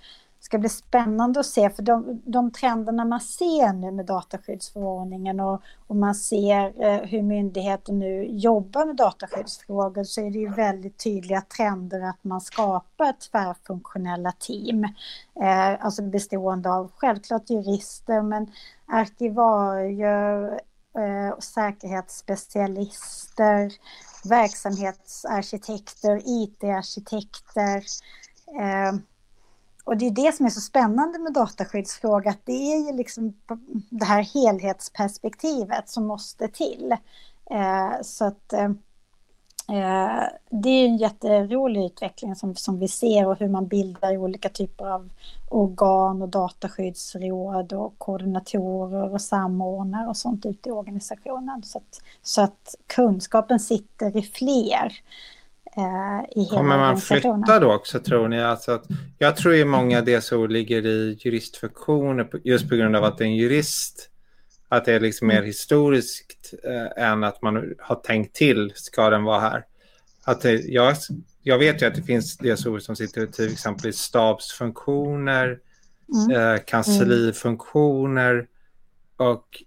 ska bli spännande att se, för de, de trenderna man ser nu med dataskyddsförordningen och, och man ser eh, hur myndigheter nu jobbar med dataskyddsfrågor så är det ju väldigt tydliga trender att man skapar tvärfunktionella team. Eh, alltså bestående av självklart jurister men arkivarier, eh, säkerhetsspecialister, verksamhetsarkitekter, IT-arkitekter. Eh, och det är det som är så spännande med dataskyddsfråga, att det är ju liksom det här helhetsperspektivet som måste till. Eh, så att eh, eh det är en jätterolig utveckling som, som vi ser och hur man bildar olika typer av organ och dataskyddsråd och koordinatorer och samordnare och sånt ute i organisationen. Så att, så att kunskapen sitter i fler eh, i hela Kommer man flytta då också tror ni? Alltså att, jag tror ju många DSO ligger i juristfunktioner just på grund av att det är en jurist. Att det är liksom mer mm. historiskt eh, än att man har tänkt till, ska den vara här? Att det, jag, jag vet ju att det finns DSO som sitter till exempel i stabsfunktioner, mm. eh, kanslifunktioner och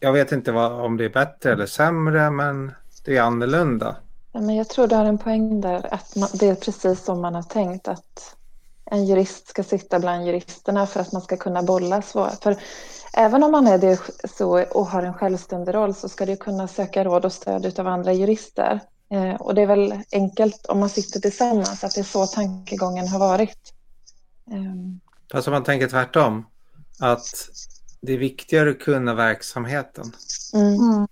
jag vet inte vad, om det är bättre eller sämre, men det är annorlunda. Men jag tror du har en poäng där, att man, det är precis som man har tänkt att en jurist ska sitta bland juristerna för att man ska kunna bolla så. För även om man är det så och har en självständig roll så ska du kunna söka råd och stöd av andra jurister. Eh, och det är väl enkelt om man sitter tillsammans att det är så tankegången har varit. Fast om man tänker tvärtom, att det är viktigare att kunna verksamheten. Mm.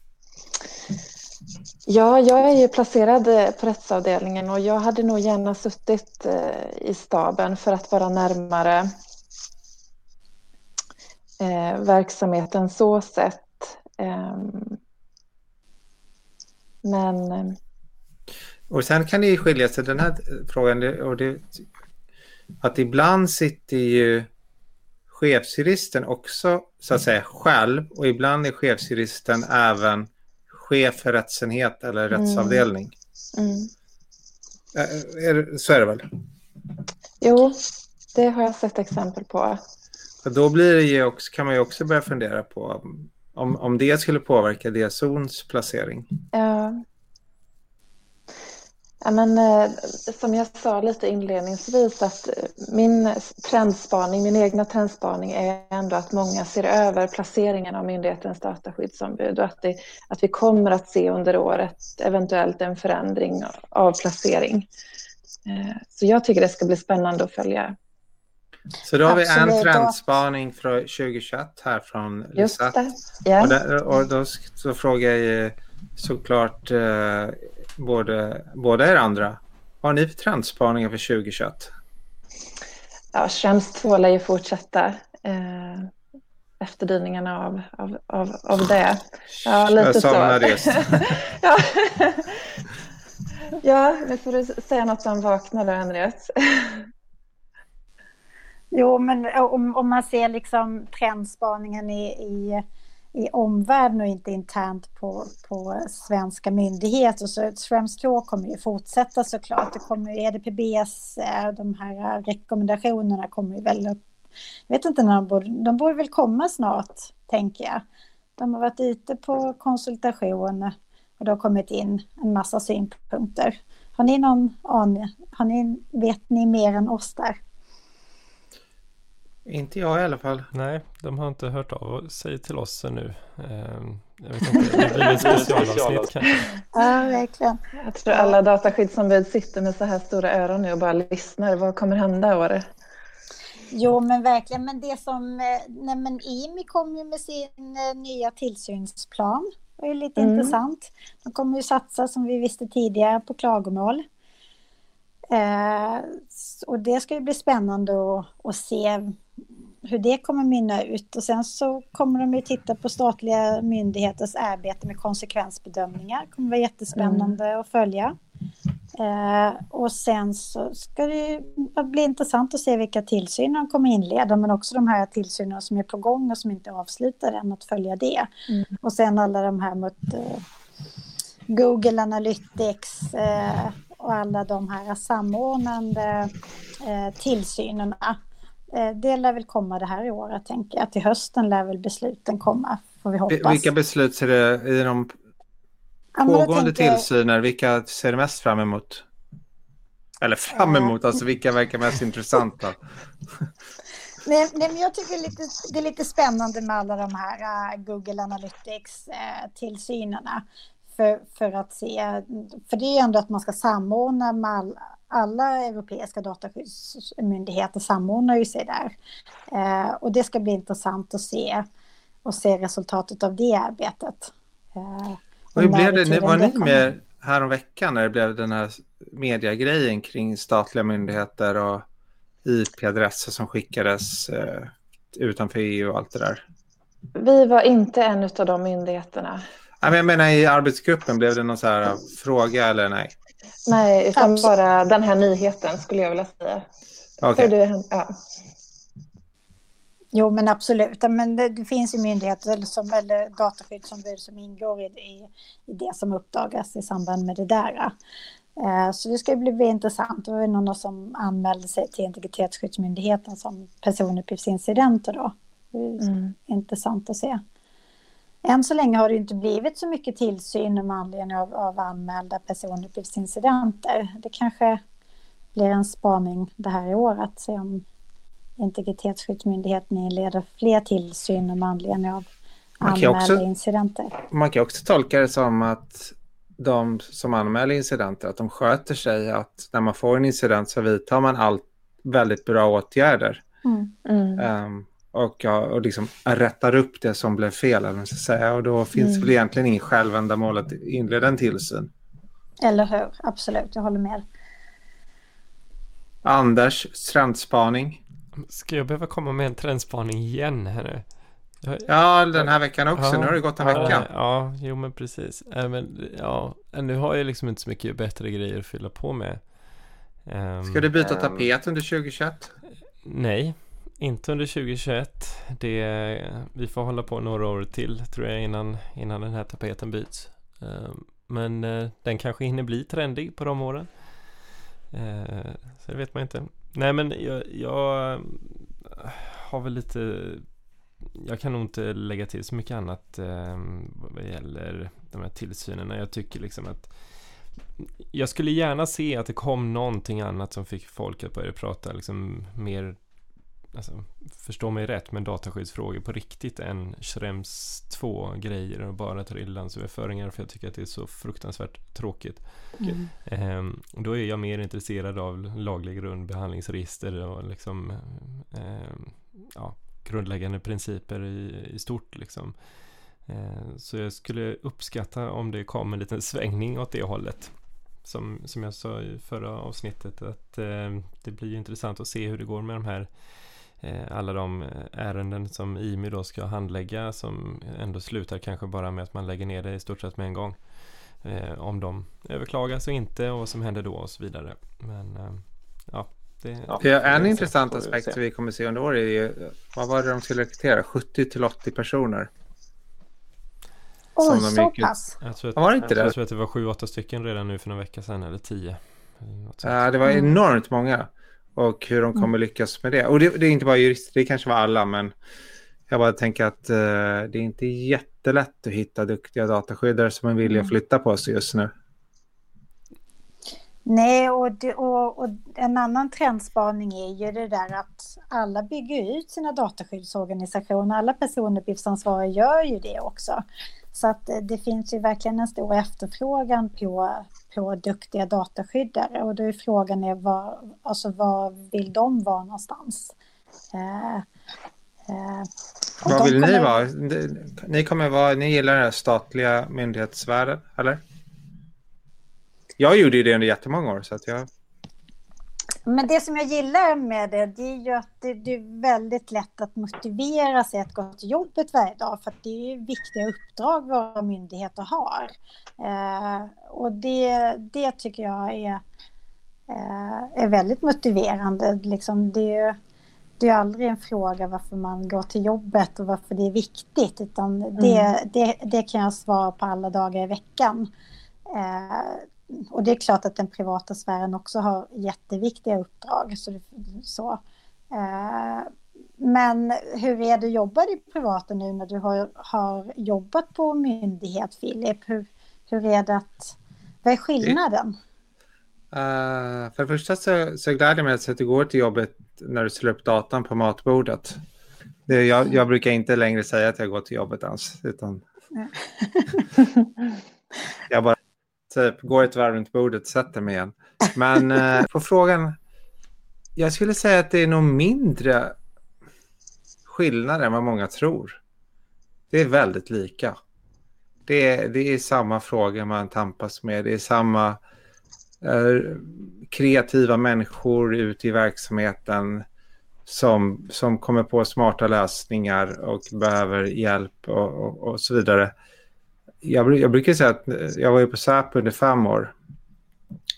Ja, jag är ju placerad eh, på rättsavdelningen och jag hade nog gärna suttit eh, i staben för att vara närmare eh, verksamheten så sett. Ehm, men... Och sen kan det ju skilja sig den här frågan och det, att ibland sitter ju chefsjuristen också så att säga själv och ibland är chefsjuristen även chef för rättsenhet eller mm. rättsavdelning. Mm. Är, är, så är det väl? Jo, det har jag sett exempel på. Och då blir det ju också, kan man ju också börja fundera på om, om det skulle påverka DSOns placering. Ja. Ja, men, eh, som jag sa lite inledningsvis att eh, min trendspaning, min egna trendspaning är ändå att många ser över placeringen av myndighetens dataskyddsombud och att, det, att vi kommer att se under året eventuellt en förändring av placering. Eh, så jag tycker det ska bli spännande att följa. Så då har vi en trendspaning från 2021 här från Lisa. Just det. Yeah. Och, där, och då så frågar jag såklart eh, både, båda er andra. Vad har ni för trendspaningar för 2021? Ja, Schrems 2 lär ju fortsätta eh, efterdyningarna av, av, av, av det. Ja, lite Jag somnade så. ja. ja, nu får du säga något som vaknar då, Henriette. Jo, men om, om man ser liksom trendspaningen i, i i omvärlden och inte internt på, på svenska myndigheter. Så Schrems 2 kommer ju fortsätta såklart. Det kommer ju EDPBs, eh, de här rekommendationerna kommer ju väl upp Jag vet inte när de borde, de borde väl komma snart, tänker jag. De har varit ute på konsultation och det har kommit in en massa synpunkter. Har ni någon aning? Har ni, vet ni mer än oss där? Inte jag i alla fall. Nej, de har inte hört av sig till oss ännu. Ehm, jag vet inte, det blir ett specialavsnitt kanske. Ja, verkligen. Jag tror alla dataskyddsombud sitter med så här stora öron nu och bara lyssnar. Vad kommer hända i år? Jo, men verkligen. Men det som... eh, Nej, men IMI kom ju med sin eh, nya tillsynsplan. Det är lite Mm. intressant. De kommer ju satsa, som vi visste tidigare, på klagomål. Eh, och det ska ju bli spännande att, att se hur det kommer mynna ut. Och sen så kommer de ju titta på statliga myndigheters arbete med konsekvensbedömningar. Det kommer vara jättespännande att följa. Eh, och sen så ska det bli intressant att se vilka tillsyner de kommer inleda, men också de här tillsynerna som är på gång och som inte är avslutade än, att följa det. Mm. Och sen alla de här mot eh, Google Analytics eh, och alla de här samordnande eh, tillsynerna. Eh, det lär väl komma det här i året, tänker jag. Till hösten lär väl besluten komma, får vi hoppas. Vilka beslut ser det i de Ja, pågående jag- tillsyner? Vilka ser du mest fram emot? Eller fram emot, alltså vilka verkar mest intressanta? Nej, nej, men jag tycker lite, det är lite spännande med alla de här äh, Google Analytics-tillsynerna. För, för att se, för det är ju ändå att man ska samordna med all, alla europeiska dataskyddsmyndigheter samordnar ju sig där. Eh, och det ska bli intressant att se och se resultatet av det arbetet. Eh, Och hur blev det, var ni med häromveckan när det blev den här mediagrejen kring statliga myndigheter och IP-adresser som skickades eh, utanför EU och allt det där? Vi var inte en av de myndigheterna. Jag menar i arbetsgruppen, blev det någon så här eh, fråga eller nej? Nej, utan Absolut. bara den här nyheten skulle jag vilja säga. Hur det, ja. Jo, men absolut. Men det, det finns ju myndigheter eller, som, eller dataskyddsombud som ingår i, i, i det som uppdagas i samband med det där. Eh, så det ska bli, bli intressant. Det var ju någon som anmälde sig till Integritetsskyddsmyndigheten som personuppgiftsincidenter då. Det är Mm. intressant att se. Än så länge har det inte blivit så mycket tillsyn med anledning av, av anmälda personuppgiftsincidenter. Det kanske blir en spaning det här i året. Se om Integritetsskyddsmyndigheten inleder fler tillsyner med anledning av anmälda också- incidenter. Man kan också tolka det som att de som anmäler incidenter, att de sköter sig, att när man får en incident så vidtar man allt väldigt bra åtgärder. Mm. Mm. Ehm, och, och liksom rättar upp det som blev fel, eller man ska säga. Och då finns Mm. väl egentligen ingen självändamål att inleda en tillsyn. Eller hur? Absolut, jag håller med. Anders, trendspaning. Ska jag behöva komma med en trendspaning igen här nu? Ja, den här veckan också. Ja. Nu har det gått en ja, vecka. Ja, jo men precis. Äh, men, ja, nu har jag liksom inte så mycket bättre grejer att fylla på med. Ehm, Ska du byta Ehm. tapet under 2021? Nej, inte under 2021. Det, vi får hålla på några år till tror jag innan, innan den här tapeten byts. Ehm, men eh, den kanske hinner bli trendig på de åren. Ehm, så det vet man inte. Nej men jag, jag eh, har väl lite jag kan nog inte lägga till så mycket annat eh, vad gäller de här tillsynerna. Jag tycker liksom att jag skulle gärna se att det kom någonting annat som fick folk att börja prata liksom mer alltså, förstå mig rätt, men dataskyddsfrågor på riktigt än Schrems 2 grejer och bara tar ilandsöverföringar för jag tycker att det är så fruktansvärt tråkigt. Mm. Ehm, och då är jag mer intresserad av laglig grund, behandlingsregister och liksom ehm, ja, grundläggande principer i, i stort liksom. Ehm, så jag skulle uppskatta om det kom en liten svängning åt det hållet. Som, som jag sa i förra avsnittet att eh, det blir intressant att se hur det går med de här eh, alla de eh, ärenden som IMI då ska handlägga som ändå slutar kanske bara med att man lägger ner det i stort sett med en gång. Eh, om de överklagas och inte och vad som händer då och så vidare. Men eh, ja, det, Ja. För en det intressant aspekt som vi kommer se under året är ju, vad var det de skulle rekrytera? 70 till 80 personer. Oj, så gick ut- pass. jag tror att, Var det inte jag det? tror att det var sju, åtta stycken redan nu för några veckor sedan eller tio. Eller något sånt. Ja, det var Mm. enormt många. Och hur de kommer mm. lyckas med det. Och det, det, är inte bara jurister, det kanske var alla, men jag bara tänker att uh, det är inte jättelätt att hitta duktiga dataskyddare som är villiga att mm. flytta på sig just nu. Nej, och, det, och, och, en annan trendspaning är ju det där att alla bygger ut sina dataskyddsorganisationer. Alla personuppgiftsansvariga gör ju det också. Så att eh, det finns ju verkligen en stor efterfrågan på, på duktiga dataskyddare. Och då är frågan är var, alltså var vill de vara någonstans? Eh, eh, var vill kommer... ni vara? Ni kommer vara, ni gillar den statliga myndighetsvärlden, eller? Jag gjorde ju det under jättemånga år så att jag... Men det som jag gillar med det, det är ju att det, det, är väldigt lätt att motivera sig att gå till jobbet varje dag, för att det är viktiga uppdrag våra myndigheter har. Eh, och det, det tycker jag är, eh, är väldigt motiverande. Liksom det, det är aldrig en fråga varför man går till jobbet och varför det är viktigt, utan det, mm. det, det kan jag svara på alla dagar i veckan. Eh, och det är klart att den privata sfären också har jätteviktiga uppdrag. Så, så. Eh, men hur är det att jobba i privata nu när du har, har jobbat på myndighet, Filip? Hur, hur är det att... Vad är skillnaden? Uh, för det första så, så gläder jag mig att du går till jobbet när du slår upp datan på matbordet. Det, jag, jag brukar inte längre säga att jag går till jobbet ens, utan jag bara typ går ett varv runt bordet, sätter mig igen. Men eh, på frågan, jag skulle säga att det är nog mindre skillnad än vad många tror. Det är väldigt lika. Det är, det är samma fråga man tampas med, det är samma eh, kreativa människor ute i verksamheten som, som kommer på smarta lösningar och behöver hjälp och, och, och så vidare jag, jag brukar säga att eh, jag var ju på Säpo under fem år.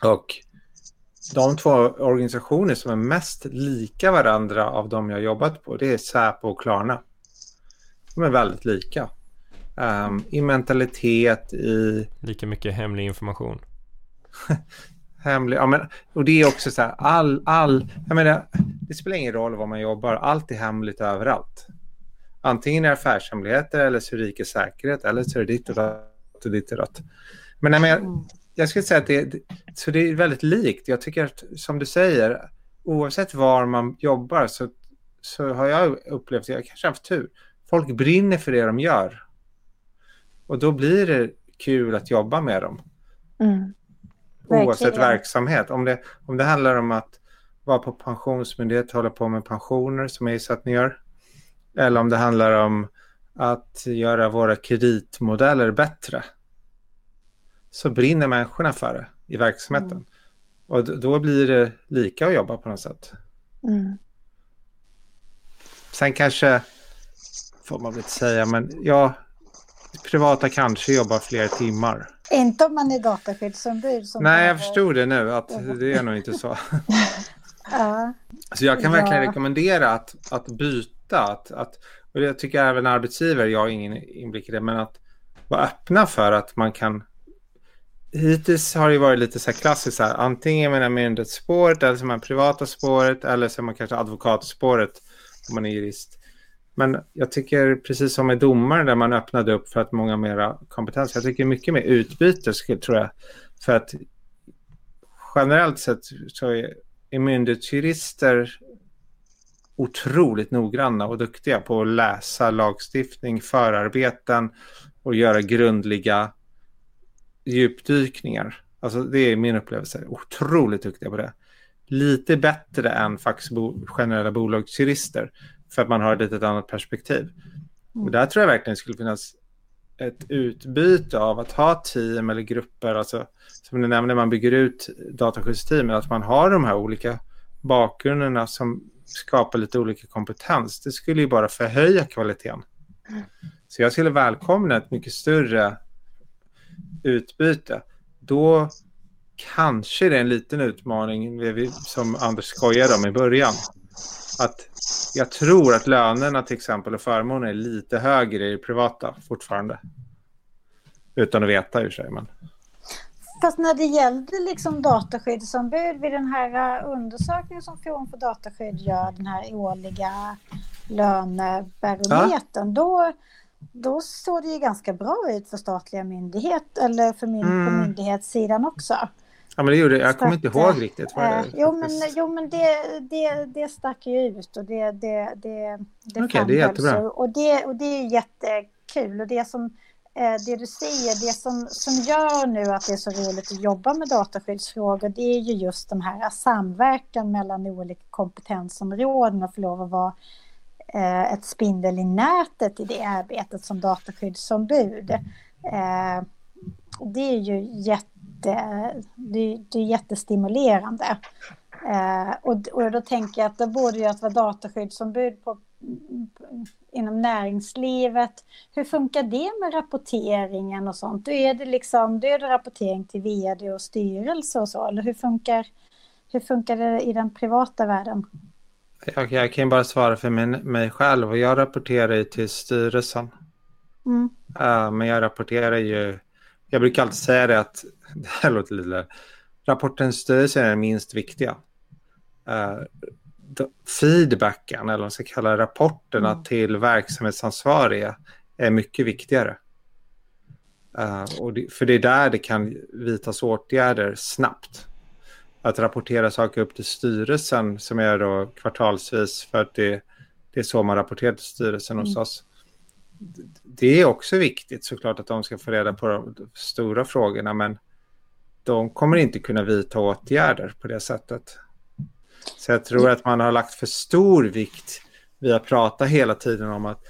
Och de två organisationer som är mest lika varandra av de jag jobbat på, det är Säpo och Klarna. De är väldigt lika. Um, I mentalitet, i... Lika mycket hemlig information. hemlig, ja men, och det är också så här, all, all, jag menar, det spelar ingen roll var man jobbar, allt är hemligt överallt. Antingen är affärshemligheter eller så är rikets säkerhet eller så är det ditt och datt och ditt och datt. Men nej, men jag, mm. jag skulle säga att det, så det är väldigt likt. Jag tycker att som du säger, oavsett var man jobbar så, så har jag upplevt, jag kanske har haft tur, folk brinner för det de gör. Och då blir det kul att jobba med dem. Mm. Oavsett verksamhet. Om det, om det handlar om att vara på pensionsmyndighet, hålla på med pensioner som jag gissar att ni gör. Eller om det handlar om att göra våra kreditmodeller bättre. Så brinner människorna för det i verksamheten. Mm. Och då blir det lika att jobba på något sätt. Mm. Sen kanske, får man väl inte säga, men ja, privata kanske jobbar fler timmar. Inte om man är dataskyddsombud. Nej, jag förstod det nu, att det är nog inte så. ja. Så jag kan verkligen ja. rekommendera att, att byta detta. Att, att, och jag tycker även arbetsgivare, jag har ingen inblick i det, men att vara öppna för att man kan Hittills har det varit lite så här klassiskt, så här, antingen är man myndighetsspåret eller så är man privata spåret eller så är man kanske advokatspåret om man är jurist. Men jag tycker precis som med domaren där man öppnade upp för att många mera kompetens. Jag tycker mycket mer utbyte skulle, tror jag. För att generellt sett så är, är myndighetsjurister otroligt noggranna och duktiga på att läsa lagstiftning, förarbeten och göra grundliga djupdykningar. Alltså det är min upplevelse. Otroligt duktiga på det. Lite bättre än faxbo generella bolagsjurister för att man har ett litet annat perspektiv. Och mm. där tror jag verkligen skulle finnas ett utbyte av att ha team eller grupper, alltså som du nämnde, man bygger ut dataskyddsteamen, att man har de här olika bakgrunderna som skapa lite olika kompetens, det skulle ju bara förhöja kvaliteten. Så jag skulle välkomna ett mycket större utbyte. Då kanske det är en liten utmaning som Anders skojade om i början. Att jag tror att lönerna till exempel och förmåner är lite högre i det privata fortfarande. Utan att veta hur säger man. Fast när det gällde liksom dataskyddsombud vid den här uh, undersökningen som Forum för dataskydd gör, den här årliga lönebarometern, ja. då, då såg det ju ganska bra ut för statliga myndigheter, eller för min, mm. på myndighetssidan också. Ja, men det gjorde Jag kommer inte ihåg riktigt. Vad eh, jo, men, jo, men det, det, det stack ju ut och det, det, det, det Okej, det är jättebra. Och det, och det är jättekul. Och det som eh, Eh, det du säger, det som, som gör nu att det är så roligt att jobba med dataskyddsfrågor, det är ju just den här eh, samverkan mellan olika kompetensområden och få lov att vara eh, ett spindel i nätet i det arbetet som dataskyddsombud. Eh, det är ju jätte det, det är jättestimulerande. Eh, och, och då tänker jag att det borde ju att vara dataskyddsombud på, inom näringslivet. Hur funkar det med rapporteringen och sånt? Då är det liksom, då är det rapportering till vd och styrelse och så, eller hur funkar, hur funkar det i den privata världen? Jag, jag kan bara svara för min, mig själv och jag rapporterar ju till styrelsen. Mm. Uh, men jag rapporterar ju jag brukar alltid säga det att, det här låter lite, rapportens styrelse är den minst viktiga. Uh, feedbacken, eller vad man ska kalla rapporterna mm. till verksamhetsansvariga är mycket viktigare. Uh, och det, för det är där det kan vidtas åtgärder snabbt. Att rapportera saker upp till styrelsen som är då kvartalsvis för att det, det är så man rapporterar till styrelsen mm. hos oss det är också viktigt såklart att de ska få reda på de stora frågorna men de kommer inte kunna vidta åtgärder på det sättet. Så jag tror att man har lagt för stor vikt vid att prata hela tiden om att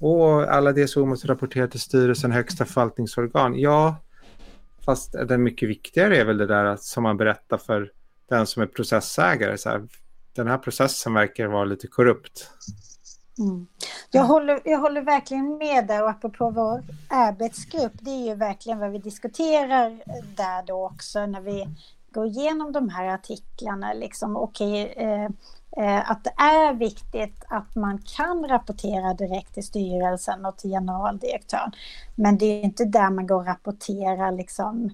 Åh, alla DSO måste rapportera till styrelsen, högsta förvaltningsorgan. Ja, fast den mycket viktigare är väl det där att, som man berättar för den som är processägare. Så här, den här processen verkar vara lite korrupt. Mm. Jag, håller, jag håller verkligen med där och apropå vår arbetsgrupp, det är ju verkligen vad vi diskuterar där då också när vi gå igenom de här artiklarna. Liksom, okay, eh, eh, att det är viktigt att man kan rapportera direkt till styrelsen och till generaldirektören. Men det är inte där man går och rapporterar liksom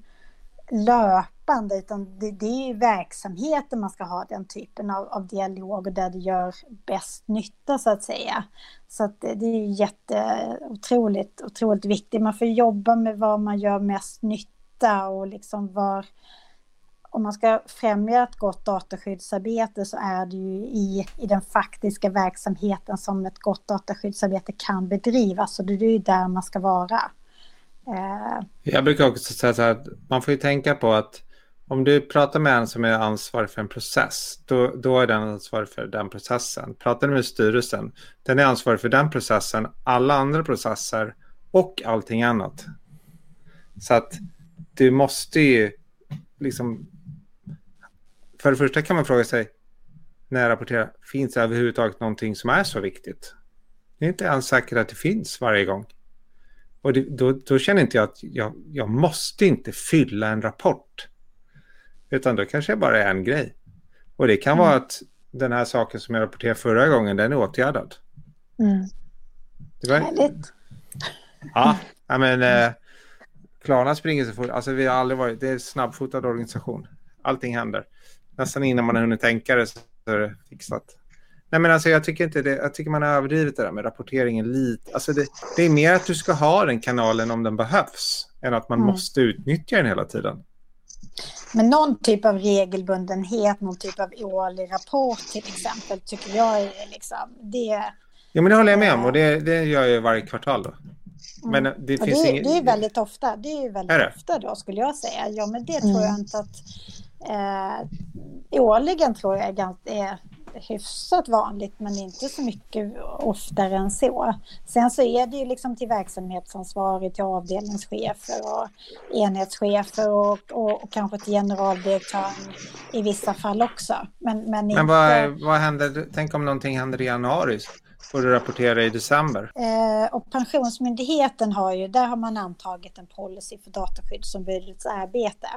löpande utan det, det är ju verksamheten man ska ha den typen av, av dialog och där det gör bäst nytta så att säga. Så att det, det är jätte, otroligt, otroligt viktigt. Man får jobba med var man gör mest nytta och liksom var om man ska främja ett gott dataskyddsarbete så är det ju i, i den faktiska verksamheten som ett gott dataskyddsarbete kan bedrivas. Så det är ju där man ska vara. Eh, Jag brukar också säga så här, man får ju tänka på att om du pratar med en som är ansvarig för en process, då, då är den ansvarig för den processen. Pratar du med styrelsen, den är ansvarig för den processen, alla andra processer och allting annat. Så att du måste ju liksom... För det första kan man fråga sig, när jag rapporterar, finns det överhuvudtaget någonting som är så viktigt? Det är inte ens säkert att det finns varje gång. Och det, då, då, känner inte jag att jag, jag måste inte fylla en rapport. Utan då kanske det bara är en grej. Och det kan mm. vara att den här saken som jag rapporterade förra gången, den är åtgärdad. Mm. Det var... Härligt. Ja, men eh, Klarna springer så fort. Alltså vi har aldrig varit, det är en snabbfotad organisation. Allting händer. Nästan innan man har hunnit tänka det så är det fixat. Nej, men alltså, jag tycker inte det. Jag tycker man har överdrivit det där med rapporteringen lite. Alltså det, det, är mer att du ska ha den kanalen om den behövs än att man mm. måste utnyttja den hela tiden. Men någon typ av regelbundenhet, någon typ av årlig rapport till exempel, tycker jag är liksom det. Ja, men det håller jag med om och det, det gör jag varje kvartal då. Men mm. det finns det, inget... det är väldigt ofta. Det är väldigt är ofta då skulle jag säga. Ja, men det tror jag mm. inte att eh, årligen tror jag är, hyfsat vanligt men inte så mycket oftare än så. Sen så är det ju liksom till verksamhetsansvarig, till avdelningschefer och enhetschefer och, och, och kanske till generaldirektören i vissa fall också. Men, men, men vad, vad händer, tänk om någonting händer i januari? Får du rapportera i december? Eh, och Pensionsmyndigheten har ju, där har man antagit en policy för dataskyddsombudets arbete.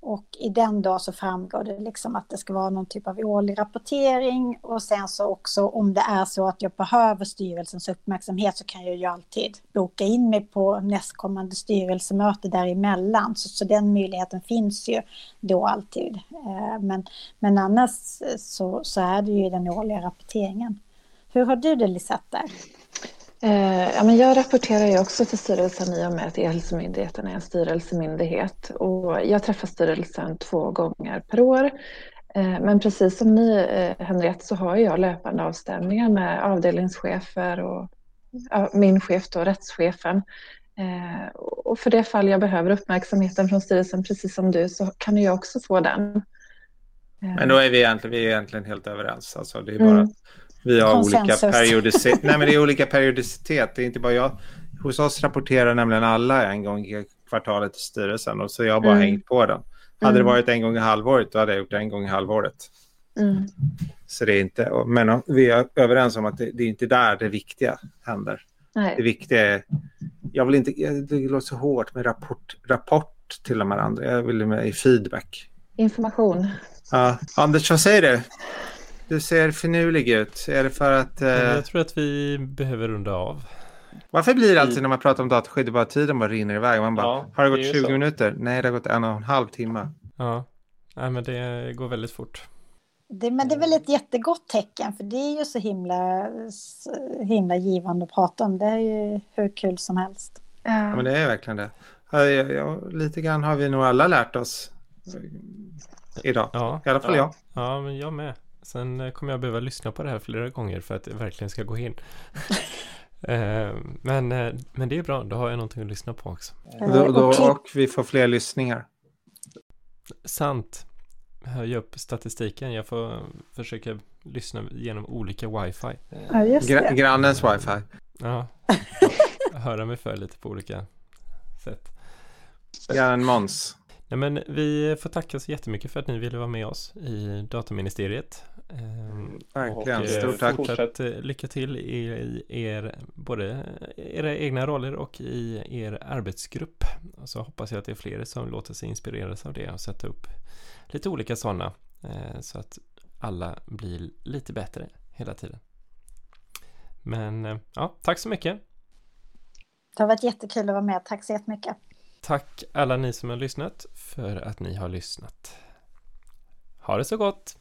Och i den då så framgår det liksom att det ska vara någon typ av årlig rapportering och sen så också om det är så att jag behöver styrelsens uppmärksamhet så kan jag ju alltid boka in mig på nästkommande styrelsemöte däremellan. Så, så den möjligheten finns ju då alltid. Eh, men, men annars så, så är det ju den årliga rapporteringen. Hur har du det Lisette där? Eh, ja, men jag rapporterar ju också till styrelsen i och med att E-hälsomyndigheten är en styrelsemyndighet. Och jag träffar styrelsen två gånger per år. Eh, men precis som ni, eh, Henriette, så har jag löpande avstämningar med avdelningschefer och ja, min chef då, rättschefen. Eh, och för det fall jag behöver uppmärksamheten från styrelsen, precis som du, så kan jag också få den. Men då är vi egentligen, vi är egentligen helt överens. Alltså, det är bara mm. Vi har olika periodicitet. Nej, men det är olika periodicitet. Det är inte bara jag. Hos oss rapporterar nämligen alla en gång i kvartalet till styrelsen och så jag har bara mm. hängt på den. Hade mm. det varit en gång i halvåret då hade jag gjort det en gång i halvåret. Mm. Så det är inte, men vi är överens om att det, det är inte där det viktiga händer. Nej. Det viktiga är, jag vill inte, det låter så hårt med rapport, rapport till de här andra, jag vill med i feedback. Information. Ja, Anders, vad säger du? Du ser finurlig ut. Är det för att... Eh... Jag tror att vi behöver runda av. Varför blir det alltid när man pratar om dataskydd, bara tiden bara rinner iväg? Man bara, ja, har det gått det 20 så. minuter? Nej, det har gått en och en halv timme. Ja, Nej, men det går väldigt fort. Det, men det är väl ett jättegott tecken, för det är ju så himla, så himla givande att prata om. Det är ju hur kul som helst. Ja, men det är verkligen det. Ja, ja, lite grann har vi nog alla lärt oss idag. Ja, I alla fall jag. Ja, men jag med. Sen eh, kommer jag behöva lyssna på det här flera gånger för att det verkligen ska gå in. Eh, men, eh, men det är bra, då har jag någonting att lyssna på också. Då, då, och vi får fler lyssningar. Sant. Höja upp statistiken. Jag får försöka lyssna genom olika wifi. Ja, just det. grannens wifi. Ja. Höra mig för lite på olika sätt. Grannen Måns. Nej, men vi får tacka så jättemycket för att ni ville vara med oss i Dataministeriet. Ehm, Verkligen, och, stort tack. Fortsatt eh, lycka till i er, både era egna roller och i er arbetsgrupp. Och så hoppas jag att det är fler som låter sig inspireras av det och sätta upp lite olika sådana. Eh, så att alla blir lite bättre hela tiden. Men eh, ja, tack så mycket. Det har varit jättekul att vara med. Tack så jättemycket. Tack alla ni som har lyssnat för att ni har lyssnat. Ha det så gott!